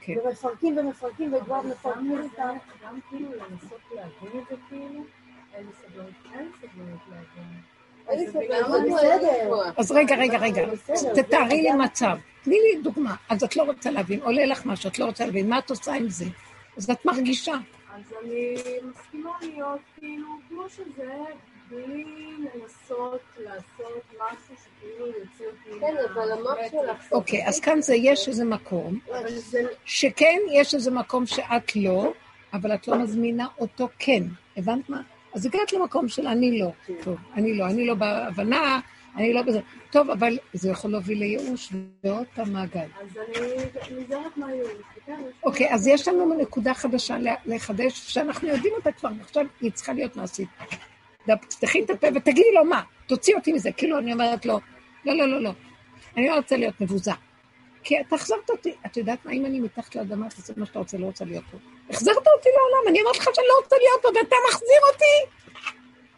כן. ומפרקים ומפרקים וכבר מפרקים אותם. גם כאילו לנסות להבין את זה כאילו, אין לי סבלנות, אין לי סבלנות להבין. לי אז רגע, רגע, רגע, תתארי לי מצב. תני לי דוגמה. אז את לא רוצה להבין, עולה לך משהו, את לא רוצה להבין, מה את עושה עם זה? אז את מרגישה. אז אני מסכימה להיות כאילו כמו שזה, בלי לנסות לעשות משהו שכאילו יוציא אותי כן, אבל המוח. שלך... אוקיי, אז כאן זה, יש איזה מקום, שכן יש איזה מקום שאת לא, אבל את לא מזמינה אותו כן. הבנת מה? אז הגעת למקום של אני לא. טוב, אני לא, אני לא בהבנה, אני לא בזה. טוב, אבל זה יכול להוביל לייאוש, ועוד פעם מעגל. אז אני נזהרת לי- אוקיי, אז יש לנו נקודה חדשה לחדש, שאנחנו יודעים אותה כבר, ועכשיו היא צריכה להיות מעשית. תפתחי את הפה ותגידי לו מה, תוציא אותי מזה. כאילו אני אומרת לו, לא, לא, לא, לא, אני לא רוצה להיות מבוזה. כי אתה החזרת אותי, את יודעת מה, אם אני מתחת לאדמה, תעשה מה שאתה רוצה, לא רוצה להיות פה. החזרת אותי לעולם, אני אומרת לך שאני לא רוצה להיות פה, ואתה מחזיר אותי.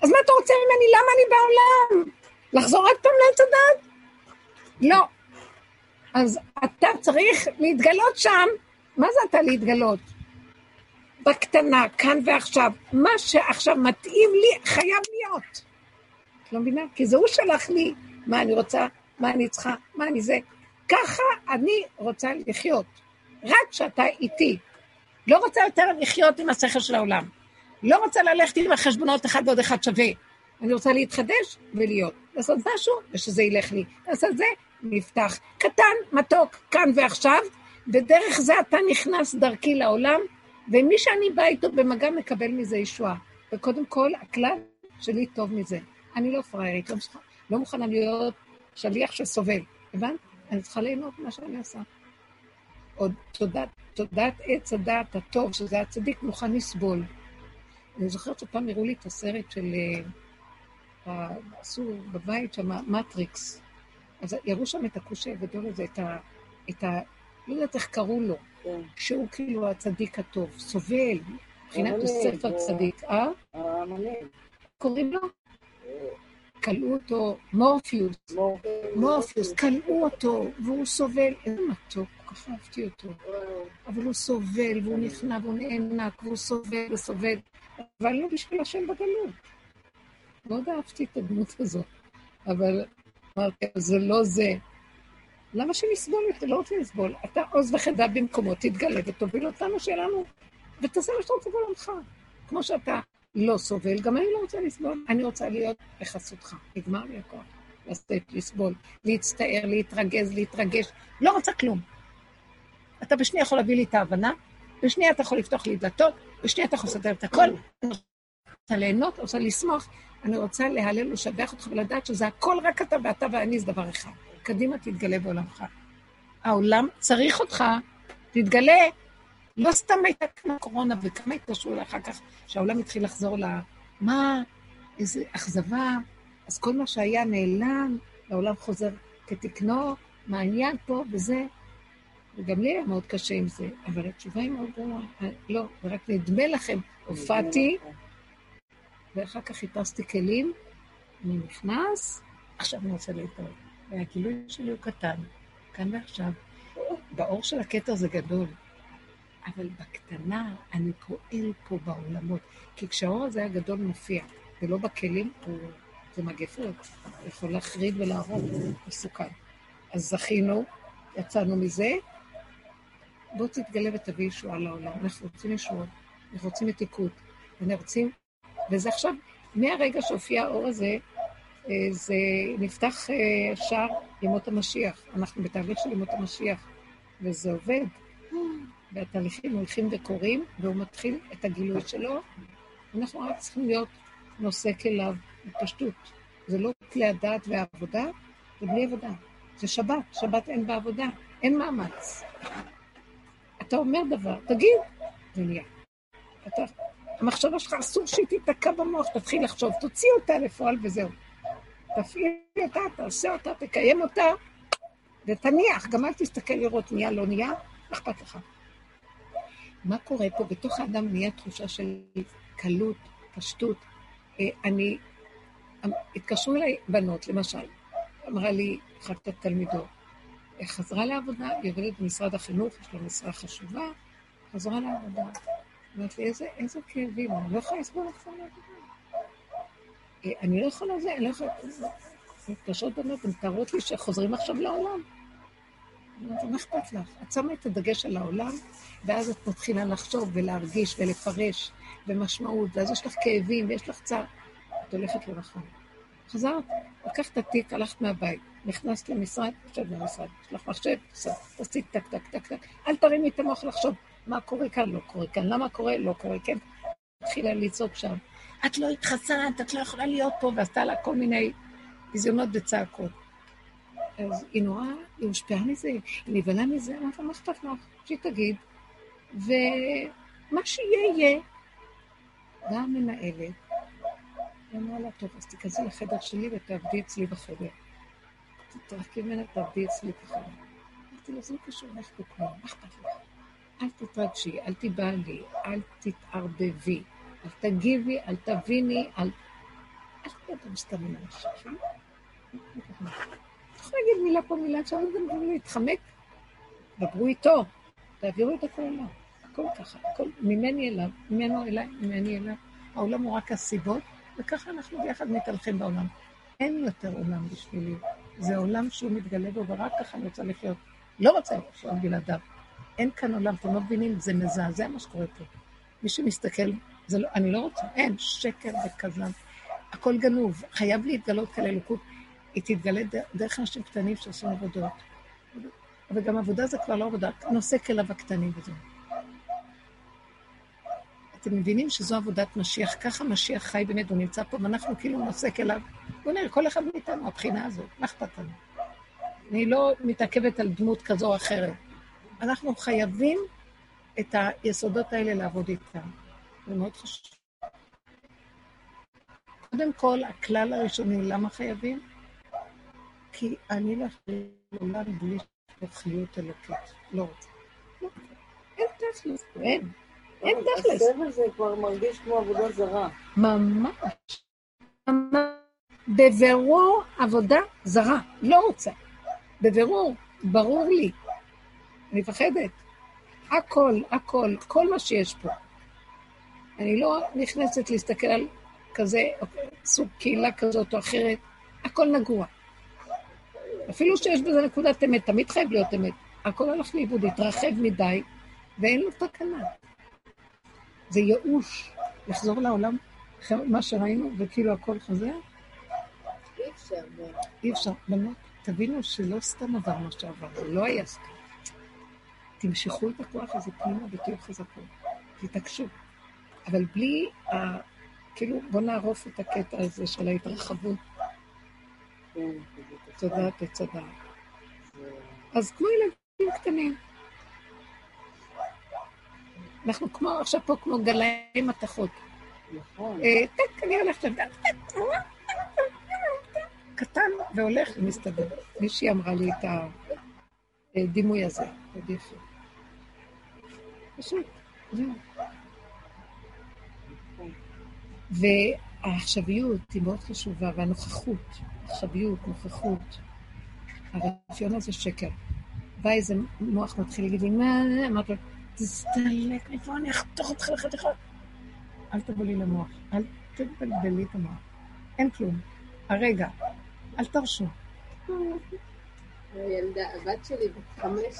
אז מה אתה רוצה ממני? למה אני בעולם? לחזור עוד פעם לעץ הדת? לא. אז אתה צריך להתגלות שם. מה זה אתה להתגלות? בקטנה, כאן ועכשיו. מה שעכשיו מתאים לי, חייב להיות. את לא מבינה? כי זה הוא שלח לי מה אני רוצה, מה אני צריכה, מה אני זה. ככה אני רוצה לחיות. רק כשאתה איתי. לא רוצה יותר לחיות עם השכל של העולם. לא רוצה ללכת עם החשבונות אחד ועוד אחד שווה. אני רוצה להתחדש ולהיות. לעשות משהו, ושזה ילך לי. לעשות זה, נפתח. קטן, מתוק, כאן ועכשיו, ודרך זה אתה נכנס דרכי לעולם, ומי שאני באה איתו במגע מקבל מזה ישועה. וקודם כל, הכלל שלי טוב מזה. אני לא פראיירית, לא, לא מוכנה להיות שליח שסובל. הבנת? אני צריכה ליהנות ממה שאני עושה. עוד תודעת, תודעת עץ הדעת הטוב, שזה הצדיק, מוכן לסבול. אני זוכרת שפעם הראו לי את הסרט של... אה, עשו בבית שם מטריקס. אז יראו שם את הכושי הגדול הזה, את ה... את ה לא יודעת איך קראו לו. שהוא כאילו הצדיק הטוב, סובל, מבחינת יוסף זה- הצדיק, אה? קוראים לו? כלאו אותו מורפיוס, מורפיוס, כלאו אותו, והוא סובל, איזה מתוק, כל כך אהבתי אותו. אבל הוא סובל, והוא נכנע, והוא נאנק, והוא סובל וסובל, אבל לא בשביל השם בגלות. מאוד אהבתי את הדמות הזאת, אבל אמרתי, זה לא זה. למה שנסבול יותר? לא רוצים לסבול. אתה עוז וחדה במקומו, תתגלה ותוביל אותנו שלנו, ותעשה מה שאתה רוצה בעולמך. כמו שאתה לא סובל, גם אני לא רוצה לסבול, אני רוצה להיות בחסותך. נגמר לי הכוח. לשאת, לסבול, להצטער, להתרגז, להתרגש. לא רוצה כלום. אתה בשנייה יכול להביא לי את ההבנה, בשנייה אתה יכול לפתוח לי דלתות, בשנייה אתה יכול לסדר את הכל. אני רוצה ליהנות, רוצה לשמוח, אני רוצה להלל ולשבח אותך ולדעת שזה הכל רק אתה ואתה ואני זה דבר אחד. קדימה תתגלה בעולמך. העולם צריך אותך, תתגלה. לא סתם הייתה כאן הקורונה, וכמה התקשרו אחר כך, שהעולם התחיל לחזור ל... מה, איזה אכזבה. אז כל מה שהיה נעלם, העולם חוזר כתקנו, מה העניין פה וזה. וגם לי היה מאוד קשה עם זה, אבל התשובה היא מאוד. אה, לא, רק נדמה לכם, הופעתי, ואחר כך חיפשתי כלים, אני נכנס, עכשיו אני רוצה להתערב. והגילוי שלי הוא קטן, כאן ועכשיו. באור של הכתר זה גדול, אבל בקטנה אני פועל פה בעולמות. כי כשהאור הזה הגדול מופיע, ולא בכלים, הוא... זה מגפות, יכול להחריד ולהרוג, הוא מסוכן. אז זכינו, יצאנו מזה, בוא תתגלה ותביא ישועה לעולם. אנחנו רוצים ישועות, אנחנו רוצים מתיקות, אנחנו רוצים... וזה עכשיו, מהרגע שהופיע האור הזה, זה נפתח אה, שער ימות המשיח. אנחנו בתהליך של ימות המשיח, וזה עובד. והתהליכים הולכים וקורים, והוא מתחיל את הגילוי שלו. אנחנו רק צריכים להיות נושא כליו בפשטות. זה לא כלי הדעת והעבודה, זה בלי עבודה. זה שבת, שבת אין בעבודה, אין מאמץ. אתה אומר דבר, תגיד, זה נהיה. אתה, המחשבה שלך אסור שהיא תיתקע במוח, תתחיל לחשוב, תוציא אותה לפועל וזהו. תפעיל אותה, תעשה אותה, תקיים אותה, ותניח, גם אל תסתכל לראות נהיה, לא נהיה, אכפת לך? מה קורה פה? בתוך האדם נהיה תחושה של קלות, פשטות. אה, אני, התקשרו אליי בנות, למשל, אמרה לי אחת התלמידות, חזרה לעבודה, היא עובדת במשרד החינוך, יש לה משרה חשובה, חזרה לעבודה. אמרתי לי, איזה, איזה כאבים, אני לא יכולה לסבול לחזור לעבודה. אני לא יכולה זה, אני לא יכולה... מתקשרות בנות, הן מתארות לי שחוזרים עכשיו לעולם. מה אכפת לך? את שמה את הדגש על העולם, ואז את מתחילה לחשוב ולהרגיש ולפרש, ומשמעות, ואז יש לך כאבים ויש לך צער. את הולכת לא. חזרת, לקחת את התיק, הלכת מהבית, נכנסת למשרד, עכשיו במשרד, יש לך מחשב, תעשי טק, טק, טק, טק. אל תרימי את המוח לחשוב מה קורה כאן, לא קורה כאן, למה קורה, לא קורה כן. התחילה לצעוק שם, את לא התחסנת, את לא יכולה להיות פה, ועשתה לה כל מיני ביזיונות וצעקות. אז היא נורא, היא הושפעה מזה, היא נבהלה מזה, אמרתי מה אכפת לך? שהיא תגיד, ומה שיהיה, יהיה. באה המנהלת, היא אמרה לה, טוב, אז תיכנסי לחדר שלי ותעבדי אצלי בחדר. תתרחקי ממנה, תעבדי אצלי בחדר. אמרתי לו, זה לא קשור לך בכלום, מה אכפת לך? אל תתרגשי, אל תיבהלי, אל תתערבבי, אל תגיבי, אל תביני, אל... אל תדברו סתם אנשים. צריך להגיד מילה פה, מילה שם, גם להתחמק. דברו איתו, תעבירו את הכל אליו. הכל ככה, הכל ממני אליו, ממנו אליי, ממני אליו. העולם הוא רק הסיבות, וככה אנחנו ביחד מתהלכים בעולם. אין יותר עולם בשבילי. זה עולם שהוא מתגלה בו, ורק ככה אני רוצה לחיות. לא רוצה לחיות בלעדיו. אין כאן עולם, אתם לא מבינים, זה מזעזע מה שקורה פה. מי שמסתכל, זה לא, אני לא רוצה, אין, שקר וכזב. הכל גנוב, חייב להתגלות כאלה אלוקות. היא תתגלה דרך אנשים קטנים שעושים עבודות. וגם עבודה זה כבר לא עבודה, נושא כליו הקטנים וזהו. אתם מבינים שזו עבודת משיח, ככה משיח חי באמת, הוא נמצא פה, ואנחנו כאילו נושא כליו. בוא נראה, כל אחד מאיתנו, הבחינה הזאת, מה אכפת לנו? אני לא מתעכבת על דמות כזו או אחרת. אנחנו חייבים את היסודות האלה לעבוד איתם. זה מאוד חשוב. קודם כל, הכלל הראשוני, למה חייבים? כי אני לא יכולה לעולם בלי חיות אלוקית. לא רוצה. אין תכלס, אין. אין תכלס. הסבל זה כבר מרגיש כמו עבודה זרה. ממש. בבירור עבודה זרה. לא רוצה. בבירור, ברור לי. אני מפחדת. הכל, הכל, כל מה שיש פה. אני לא נכנסת להסתכל על כזה, סוג קהילה כזאת או אחרת, הכל נגוע. אפילו שיש בזה נקודת אמת, תמיד חייב להיות אמת. הכל הולך לאיבוד, התרחב מדי, ואין לו תקנה. זה ייאוש לחזור לעולם מה שראינו, וכאילו הכל חוזר. אי אפשר. אי אפשר. בנות, תבינו שלא סתם עבר מה שעבר, זה לא היה סתם. תמשכו את הכוח הזה פנימה ותהיו חזקות. תתעקשו. אבל בלי, ה... כאילו, בואו נערוף את הקטע הזה של ההתרחבות. תודה, תצדה. אז כמו ילדים קטנים. אנחנו כמו, עכשיו פה כמו גלאי מתכות. נכון. אה, טק, אני הולכת לבד. קטן והולך ומסתדר. מישהי אמרה לי את הדימוי הזה, יפה. פשוט, זהו. והעכשוויות היא מאוד חשובה, והנוכחות, עכשוויות, נוכחות. הרפיון הזה שקר. בא איזה מוח מתחיל להגיד לי, מה, אמרתי לו, תסתלק מפה, אני אחתוך אותך לחתיכות. אל תבוא לי למוח, אל תבלבלי את המוח. אין כלום. הרגע, אל תרשו. הילדה, הבת שלי בת חמש,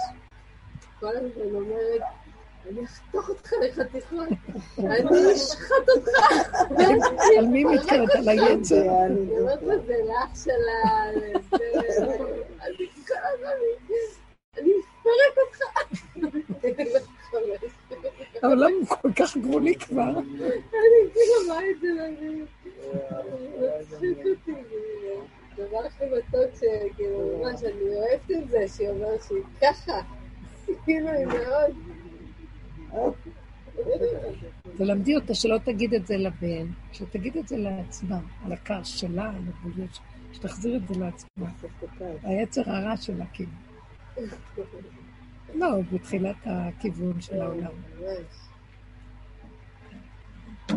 כל הזמן אומרת, אני אחתוך אותך לחתיכות, אני אשחט אותך. על מי מתקראת? על היצר. אני אומרת לו, זה לאח שלה. אני כל הזמן, אני אפרק אותך. העולם הוא כל כך גבולי כבר. אני כאילו, מה את זה? מצחיק אותי. הדבר הכי מתוק שכאילו, ממש, אני אוהבת את זה, שהיא אומרת שהיא ככה. כאילו, היא מאוד... תלמדי אותה שלא תגיד את זה לבן, שתגיד את זה לעצמה, על הכעס שלה, על הגבוליות שלה, שתחזיר את זה לעצמה. היצר הרע שלה, כאילו. לא, בתחילת הכיוון של העולם.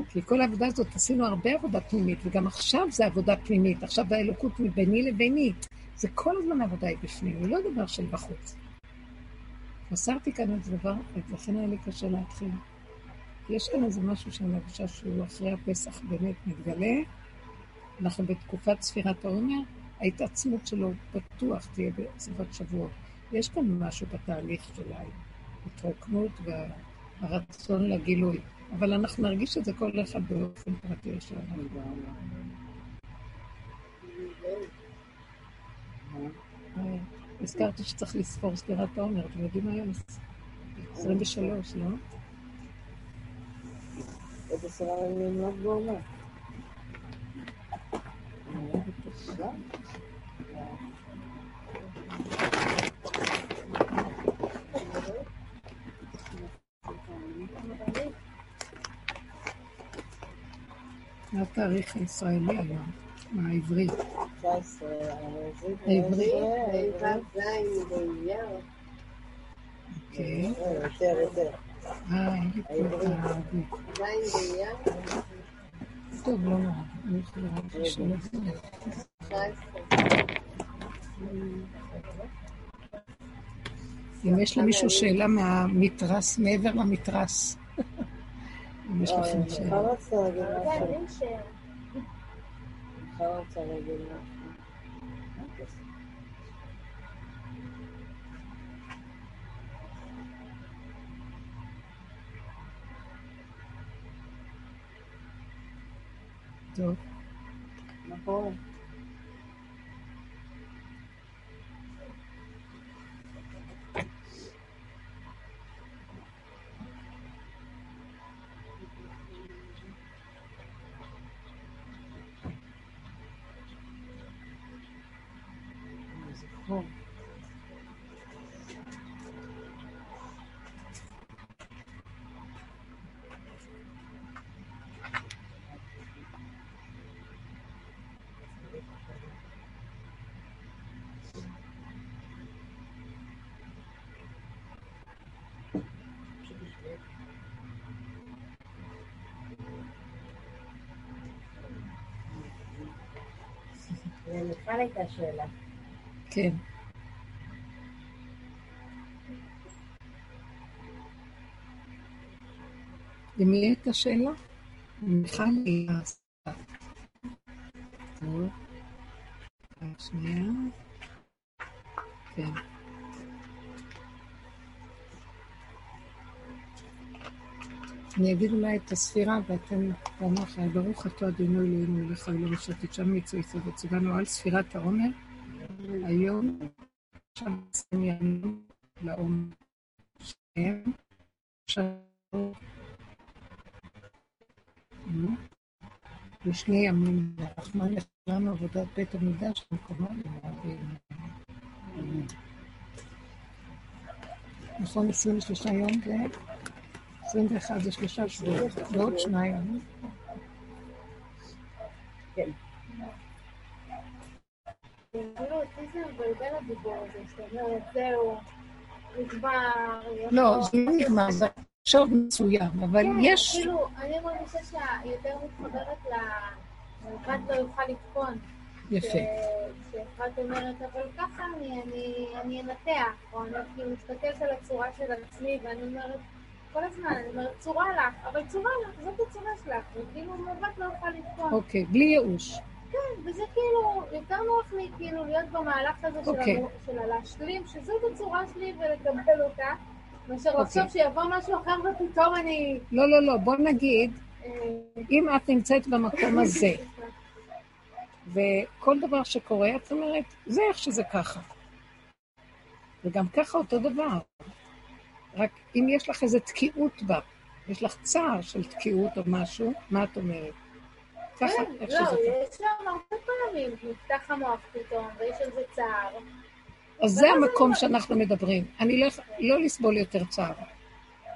כי כל העבודה הזאת, עשינו הרבה עבודה פנימית, וגם עכשיו זה עבודה פנימית, עכשיו האלוקות מביני לביני. זה כל הזמן עבודה היא בפנים, היא לא דבר של בחוץ. מסרתי כאן איזה דבר, ולכן היה לי קשה להתחיל. יש כאן איזה משהו שאני מרגישה שהוא אחרי הפסח באמת מתגלה. אנחנו בתקופת ספירת העומר, ההתעצמות שלו בטוח תהיה בסביבות שבועות. יש כאן משהו בתהליך של ההתרוקנות והרצון לגילוי, אבל אנחנו נרגיש את זה כל אחד באופן פרטי שלנו. הזכרתי שצריך לספור ספירת העומר, אתם יודעים היום? 23, לא? עוד עשרה ימים לא בעומר. מה התאריך הישראלי היום? העברי? 19, העברי? ז' באייר. אוקיי. יותר. אה, אין לי פה את הערבי. טוב, לא נורא. אני יכולה רק לשאול את זה. 19. אם יש למישהו שאלה מהמתרס, מעבר למתרס. אם יש לכם מיכל שאלה. רצתה להגיד משהו. אין שאלה. מיכל למיכל הייתה. כן. למי הייתה שאלה? מיכל. רק שנייה. כן. אני אגיד אולי את הספירה, ואתם תאמרו חי, ברוך אתה אדינו אלוהינו מלך העולם אשר תשם יצא יצא וציוונו על ספירת העומר. היום, עשרים ימים לעומר נו, ושני ימים לרחמן לכולנו עבודת בית המקדש במקומו למרבים. נכון, 23 יום זה? 21 זה שלושה שבועות, ועוד שניים. נגמר. לא, זה לא נגמר, זה עכשיו מסוים, אבל כן, יש... כאילו, אני מרגישה שיותר מתחברת ל... אחד לא יוכל לתקון. יפה. ש- שאחת אומרת, אבל ככה אני אנתח, או אני כאילו מסתכלת על הצורה של עצמי, ואני אומרת, כל הזמן, אני אומרת, צורה לך, אבל צורה לך, זאת הצורה שלך, וכאילו מבט לא יוכל לתקון. אוקיי, בלי ייאוש. כן, וזה כאילו, יותר נוח לי כאילו להיות במהלך הזה של, אוקיי. של הלהשלים, שזאת הצורה שלי ולקבל אותה, מאשר לחשוב אוקיי. שיבוא משהו אחר ופתאום אני... לא, לא, לא, בוא נגיד, אה, אם את נמצאת במקום הזה, וכל דבר שקורה, את אומרת, זה איך שזה ככה. וגם ככה אותו דבר. רק אם יש לך איזו תקיעות בה, יש לך צער של תקיעות או משהו, מה את אומרת? ככה, כן, איך לא, שזה. יש שם הרבה פעמים, נפתח המוח פתאום, ויש על זה צער. אז זה המקום שאנחנו מדברים. אני לא, לא לסבול יותר צער.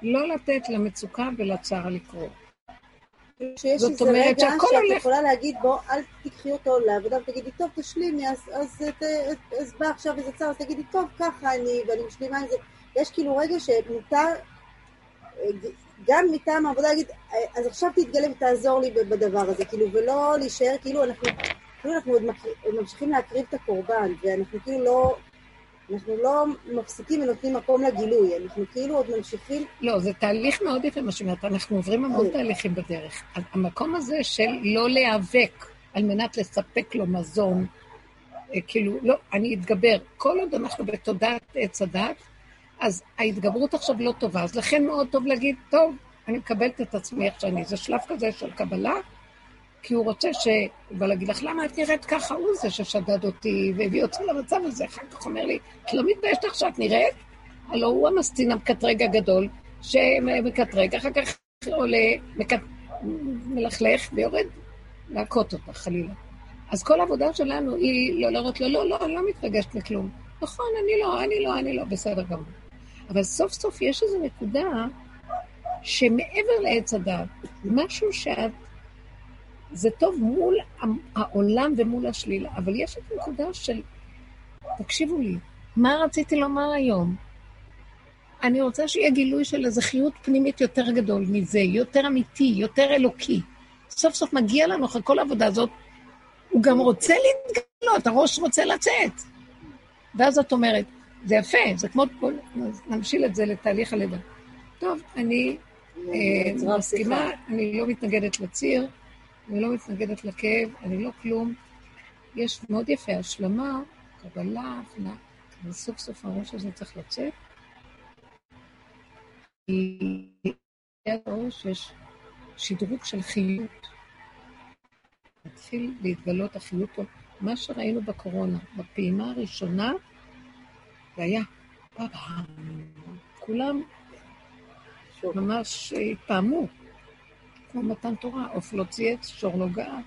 לא לתת למצוקה ולצער לקרות. שיש זאת איזה אומרת רגע שהכל שאת יכולה להגיד, בוא, אל תיקחי אותו לעבודה ותגידי, טוב, תשלימי, אז, אז, אז, אז בא עכשיו איזה צער, אז תגידי, טוב, ככה אני, ואני משלימה עם זה. יש כאילו רגע שמותר, גם מטעם העבודה להגיד, "אה, אז עכשיו תתגלה ותעזור לי בדבר הזה, כאילו, ולא להישאר, כאילו, אנחנו, כאילו אנחנו עוד מקר- ממשיכים להקריב את הקורבן, ואנחנו כאילו לא, אנחנו לא מפסיקים ונותנים מקום לגילוי, אנחנו כאילו עוד ממשיכים לא, זה תהליך מאוד יפה, מה שאומרת, אנחנו עוברים המון כן. תהליכים בדרך. המקום הזה של לא להיאבק על מנת לספק לו מזון, אה, כאילו, לא, אני אתגבר. כל עוד אנחנו בתודעת עץ הדת, אז ההתגברות עכשיו לא טובה. אז לכן מאוד טוב להגיד, טוב, אני מקבלת את עצמי איך שאני. זה שלב כזה של קבלה, כי הוא רוצה ש... הוא בא להגיד לך, למה את נראית ככה? הוא זה ששדד אותי והביא אותי למצב הזה. אחר כך אומר לי, את לא מתביישת איך שאת נראית? הלוא הוא המסטין המקטרג הגדול, שמקטרג, אחר כך עולה, מקט... מלכלך ויורד להכות אותה, חלילה. אז כל העבודה שלנו היא לא להראות לו, לא, לא, אני לא מתרגשת מכלום. נכון, אני לא, אני לא, אני לא, בסדר גמור. אבל סוף סוף יש איזו נקודה שמעבר לעץ הדת, משהו שאת... זה טוב מול העולם ומול השלילה, אבל יש את הנקודה של, תקשיבו לי, מה רציתי לומר היום? אני רוצה שיהיה גילוי של איזו חיות פנימית יותר גדול מזה, יותר אמיתי, יותר אלוקי. סוף סוף מגיע לנו אחרי כל העבודה הזאת, הוא גם רוצה להתגלות, הראש רוצה לצאת. ואז את אומרת, זה יפה, זה כמו, בוא נמשיל את זה לתהליך הלידה. טוב, אני אה, מסכימה. אני לא מתנגדת לציר, אני לא מתנגדת לכאב, אני לא כלום. יש מאוד יפה, השלמה, קבלה, הבנה, אבל סוף סוף הראש הזה צריך לצאת. כי ליד הראש יש שדרוג של חיות. מתחיל להתגלות החיות פה. מה שראינו בקורונה, בפעימה הראשונה, זה היה פאפ, כולם. ממש התפעמו, כמו מתן תורה, עוף לא צייץ, שור לא גאה,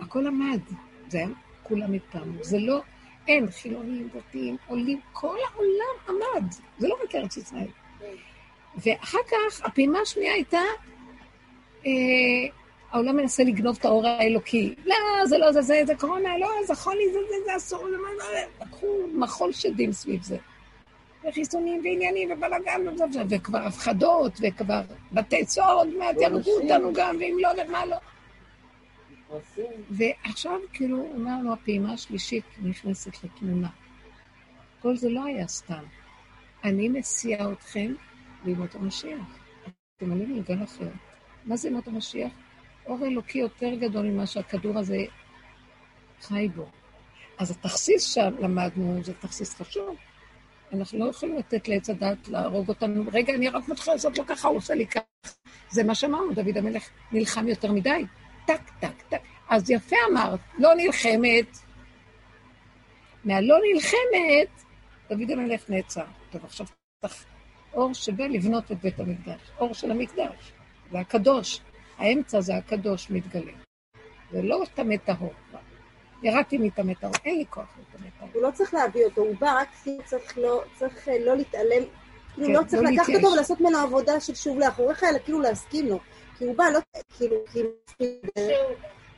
הכל עמד, זה היה, כולם התפעמו, זה לא, אין חילונים, דתיים, עולים, כל העולם עמד, זה לא רק ארץ ישראל. ואחר כך, הפעימה השנייה הייתה, אה, העולם מנסה לגנוב את האור האלוקי. לא, זה לא זה, זה, זה קורונה, לא, זה חולי, זה זה, זה אסור, זה מה זה, לקחו מחול שדים סביב זה. וחיסונים ועניינים ובלאגן וזה, וכבר הפחדות, וכבר בתי סוהר עוד מעט ואנשים. אותנו גם, ואם לא, למה לא? ועכשיו, כאילו, אומר לנו, הפעימה השלישית נכנסת לתמונה. כל זה לא היה סתם. אני מסיעה אתכם לימות המשיח. אתם עולים לגל אחר. מה זה ימות המשיח? אור אלוקי יותר גדול ממה שהכדור הזה חי בו. אז התכסיס שלמדנו זה תכסיס חשוב. אנחנו לא יכולים לתת לעץ הדת להרוג אותנו. רגע, אני רק מתחילה לעשות לו ככה, הוא עושה לי ככה. זה מה שאמרנו, דוד המלך נלחם יותר מדי. טק, טק, טק. אז יפה אמרת, לא נלחמת. מהלא נלחמת, דוד המלך נעצר. טוב, עכשיו צריך אור שבא לבנות את בית המקדש. אור של המקדש. זה הקדוש. האמצע זה הקדוש מתגלה. זה לא טמא טהור כבר. ירדתי מטמא טהור, אין לי כוח לטמא טהור. הוא לא צריך להביא אותו, הוא בא רק כאילו צריך לא, צריך אה, לא להתעלם, כאילו כן, לא צריך לא לקחת. אותו ולעשות ממנו עבודה של שוב לאחוריך, אלא כאילו להסכים לו. כי הוא בא, לא כאילו, כאילו,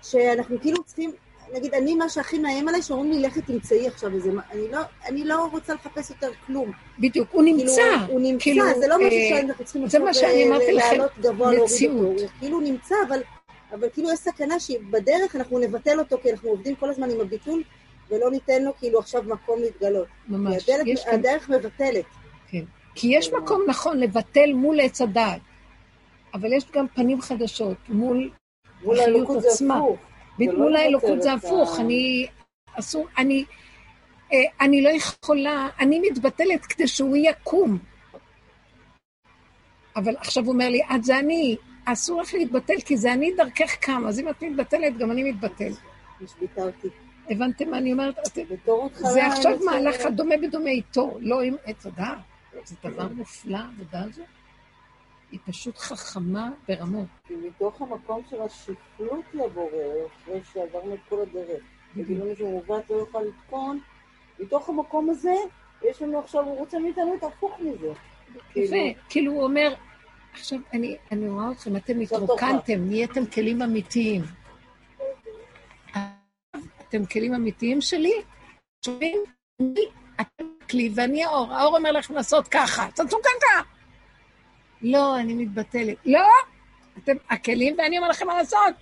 שאנחנו כאילו צריכים, נגיד, אני, מה שהכי מאיים עליי, שאומרים לי, לכי תמצאי עכשיו איזה, אני לא, אני לא רוצה לחפש יותר כלום. בדיוק, הוא כאילו, נמצא. הוא נמצא, כאילו, זה לא משהו אה, שאנחנו צריכים שאני אמרתי לכם, לעלות גבוה, להוריד. אותו. הוא כאילו נמצא, אבל, אבל כאילו יש סכנה שבדרך אנחנו נבטל אותו, כי אנחנו עובדים כל הזמן עם הביטול, ולא ניתן לו כאילו עכשיו מקום להתגלות. ממש. כי הדלת, יש כאן, הדרך מבטלת. כן. כי יש מקום נכון לבטל מול עץ הדעת, אבל יש גם פנים חדשות מול מול החיות האלוקות זה עצמה. הפוך. לבטל האלוקות זה הפוך, אני... אסור, אני... אה, אני לא יכולה, אני מתבטלת כדי שהוא יקום. אבל עכשיו הוא אומר לי, את זה אני, אסור לך להתבטל, כי זה אני דרכך קם, אז אם את מתבטלת, גם אני מתבטל. אותי. הבנתם מה אני אומרת? זה עכשיו מהלך הדומה בדומה איתו, לא עם עץ הדעת. זה דבר מופלא, העבודה הזו. היא פשוט חכמה ברמות. כי מתוך המקום של השפלות לבורא, אחרי שעברנו את כל הדרך, וגילינו שמעוות לא יוכל לתקון, מתוך המקום הזה, יש לנו עכשיו, הוא רוצה מאיתנו את הפוך מזה. יפה, כאילו הוא אומר, עכשיו אני, אני רואה אתכם, אתם התרוקנתם, נהייתם כלים אמיתיים. אתם כלים אמיתיים שלי? שומעים? אתם כלי ואני האור. האור אומר לכם לעשות ככה, תעשו ככה. לא, אני מתבטלת. לא, אתם הכלים ואני אומר לכם מה לעשות.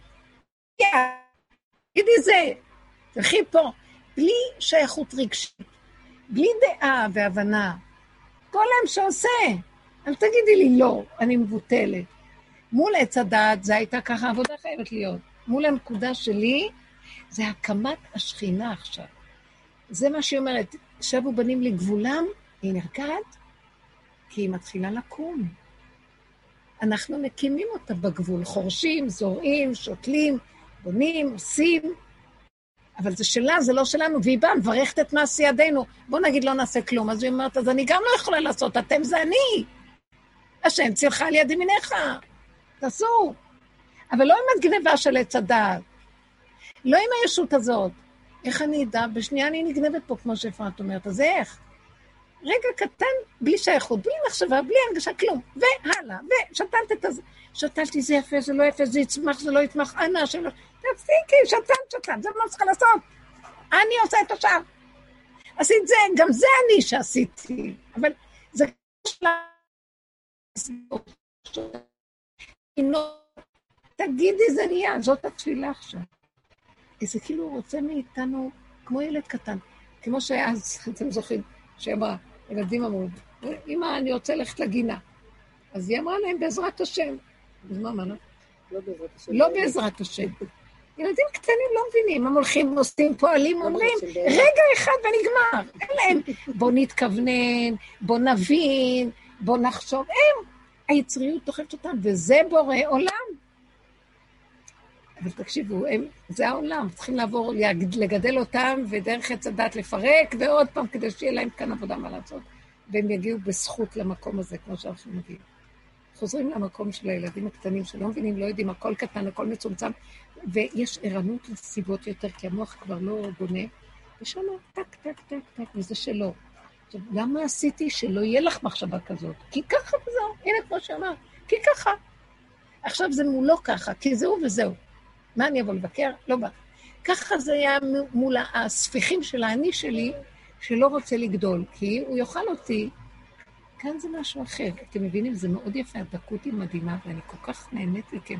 תגידי זה, תלכי פה, בלי שייכות רגשית, בלי דעה והבנה. כל עם שעושה. אל תגידי לי לא, אני מבוטלת. מול עץ הדעת זה הייתה ככה, עבודה חייבת להיות. מול הנקודה שלי, זה הקמת השכינה עכשיו. זה מה שהיא אומרת, שבו בנים לגבולם, היא נרגעת, כי היא מתחילה לקום. אנחנו מקימים אותה בגבול, חורשים, זורעים, שותלים, בונים, עושים, אבל זה שלה, זה לא שלנו, והיא באה, מברכת את מעשי ידינו. בוא נגיד לא נעשה כלום. אז היא אומרת, אז אני גם לא יכולה לעשות, אתם זה אני. השם צילך על יד ימיניך, תעשו. אבל לא עם הגניבה של עץ הדעת. לא עם הישות הזאת. איך אני אדע? בשנייה אני נגנבת פה, כמו שאפרת אומרת, אז איך? רגע קטן, בלי שייכות, בלי מחשבה, בלי הנגשה, כלום. והלאה, ושתלת את הזה. שתלתי, זה יפה, זה לא יפה, זה יצמח, זה לא יצמח, אנא, שלא... תפסיקי, שתלת, שתלת, זה מה שצריכה לעשות. אני עושה את השאר. עשית זה, גם זה אני שעשיתי. אבל זה תגידי, זה נהיה, זאת התפילה עכשיו. זה כאילו רוצה מאיתנו, כמו ילד קטן, כמו שאז, אתם זוכרים, שאמרה, ילדים אמרו, אמא, אני רוצה ללכת לגינה. אז היא אמרה להם, בעזרת השם. אז מה אמרנו? לא בעזרת השם. לא בעזרת השם. ילדים קטנים לא מבינים, הם הולכים, עושים, פועלים, אומרים, רגע אחד ונגמר. אין להם, בוא נתכוונן, בוא נבין, בוא נחשוב. הם, היצריות דוחפת אותם, וזה בורא עולם. אבל תקשיבו, הם, זה העולם, צריכים לעבור, לגדל אותם, ודרך עץ הדת לפרק, ועוד פעם, כדי שיהיה להם כאן עבודה מה לעשות. והם יגיעו בזכות למקום הזה, כמו שאנחנו מגיעים. חוזרים למקום של הילדים הקטנים שלא מבינים, לא יודעים, הכל קטן, הכל מצומצם, ויש ערנות לסיבות יותר, כי המוח כבר לא בונה, ושם טק, טק, טק, טק, וזה שלו. עכשיו, למה עשיתי שלא יהיה לך מחשבה כזאת? כי ככה וזהו, הנה כמו שאמרת, כי ככה. עכשיו זה מולו ככה, כי זהו וזהו. מה אני אבוא לבקר? לא בא. ככה זה היה מול הספיחים של האני שלי, שלא רוצה לגדול, כי הוא יאכל אותי. כאן זה משהו אחר. אתם מבינים? זה מאוד יפה, הדקות היא מדהימה, ואני כל כך נהנית מכם.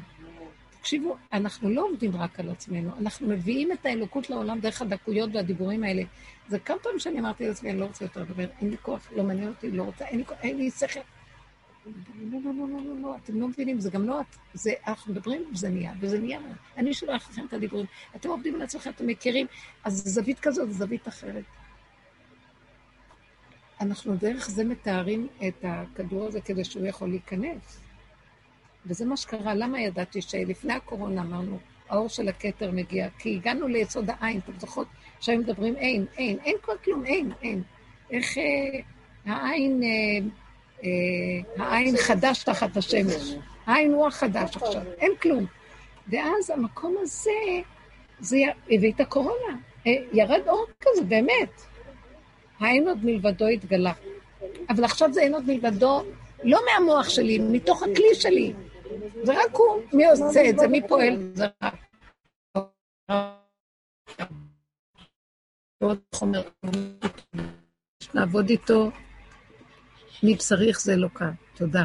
תקשיבו, אנחנו לא עובדים רק על עצמנו, אנחנו מביאים את האלוקות לעולם דרך הדקויות והדיבורים האלה. זה כמה פעמים שאני אמרתי לעצמי, אני לא רוצה יותר לדבר, אין לי כוח, לא מעניין אותי, לא רוצה, אין לי, אין לי שכל. לא, לא, לא, לא, לא, לא, אתם לא מבינים, זה גם לא את, זה, אנחנו מדברים, זה נהיה, וזה נהיה. אני שולח לכם את הדיבורים. אתם עובדים על עצמכם, אתם מכירים, אז זווית כזאת, זווית אחרת. אנחנו דרך זה מתארים את הכדור הזה כדי שהוא יכול להיכנס. וזה מה שקרה. למה ידעתי שלפני הקורונה אמרנו, האור של הכתר מגיע? כי הגענו ליסוד העין, אתם זוכרות שהיו מדברים אין, אין, אין כבר כלום, אין, אין. איך אה, העין, אה, העין חדש תחת השמש. העין הוא החדש עכשיו, אין כלום. ואז המקום הזה, זה הביא את הקורונה. אה, ירד אור כזה, באמת. האין עוד מלבדו התגלה. אבל עכשיו זה אין עוד מלבדו, לא מהמוח שלי, מתוך הכלי שלי. זה רק הוא. מי עושה את זה? מי פועל? זה רק... חומר, נעבוד איתו, מי צריך זה קל. תודה.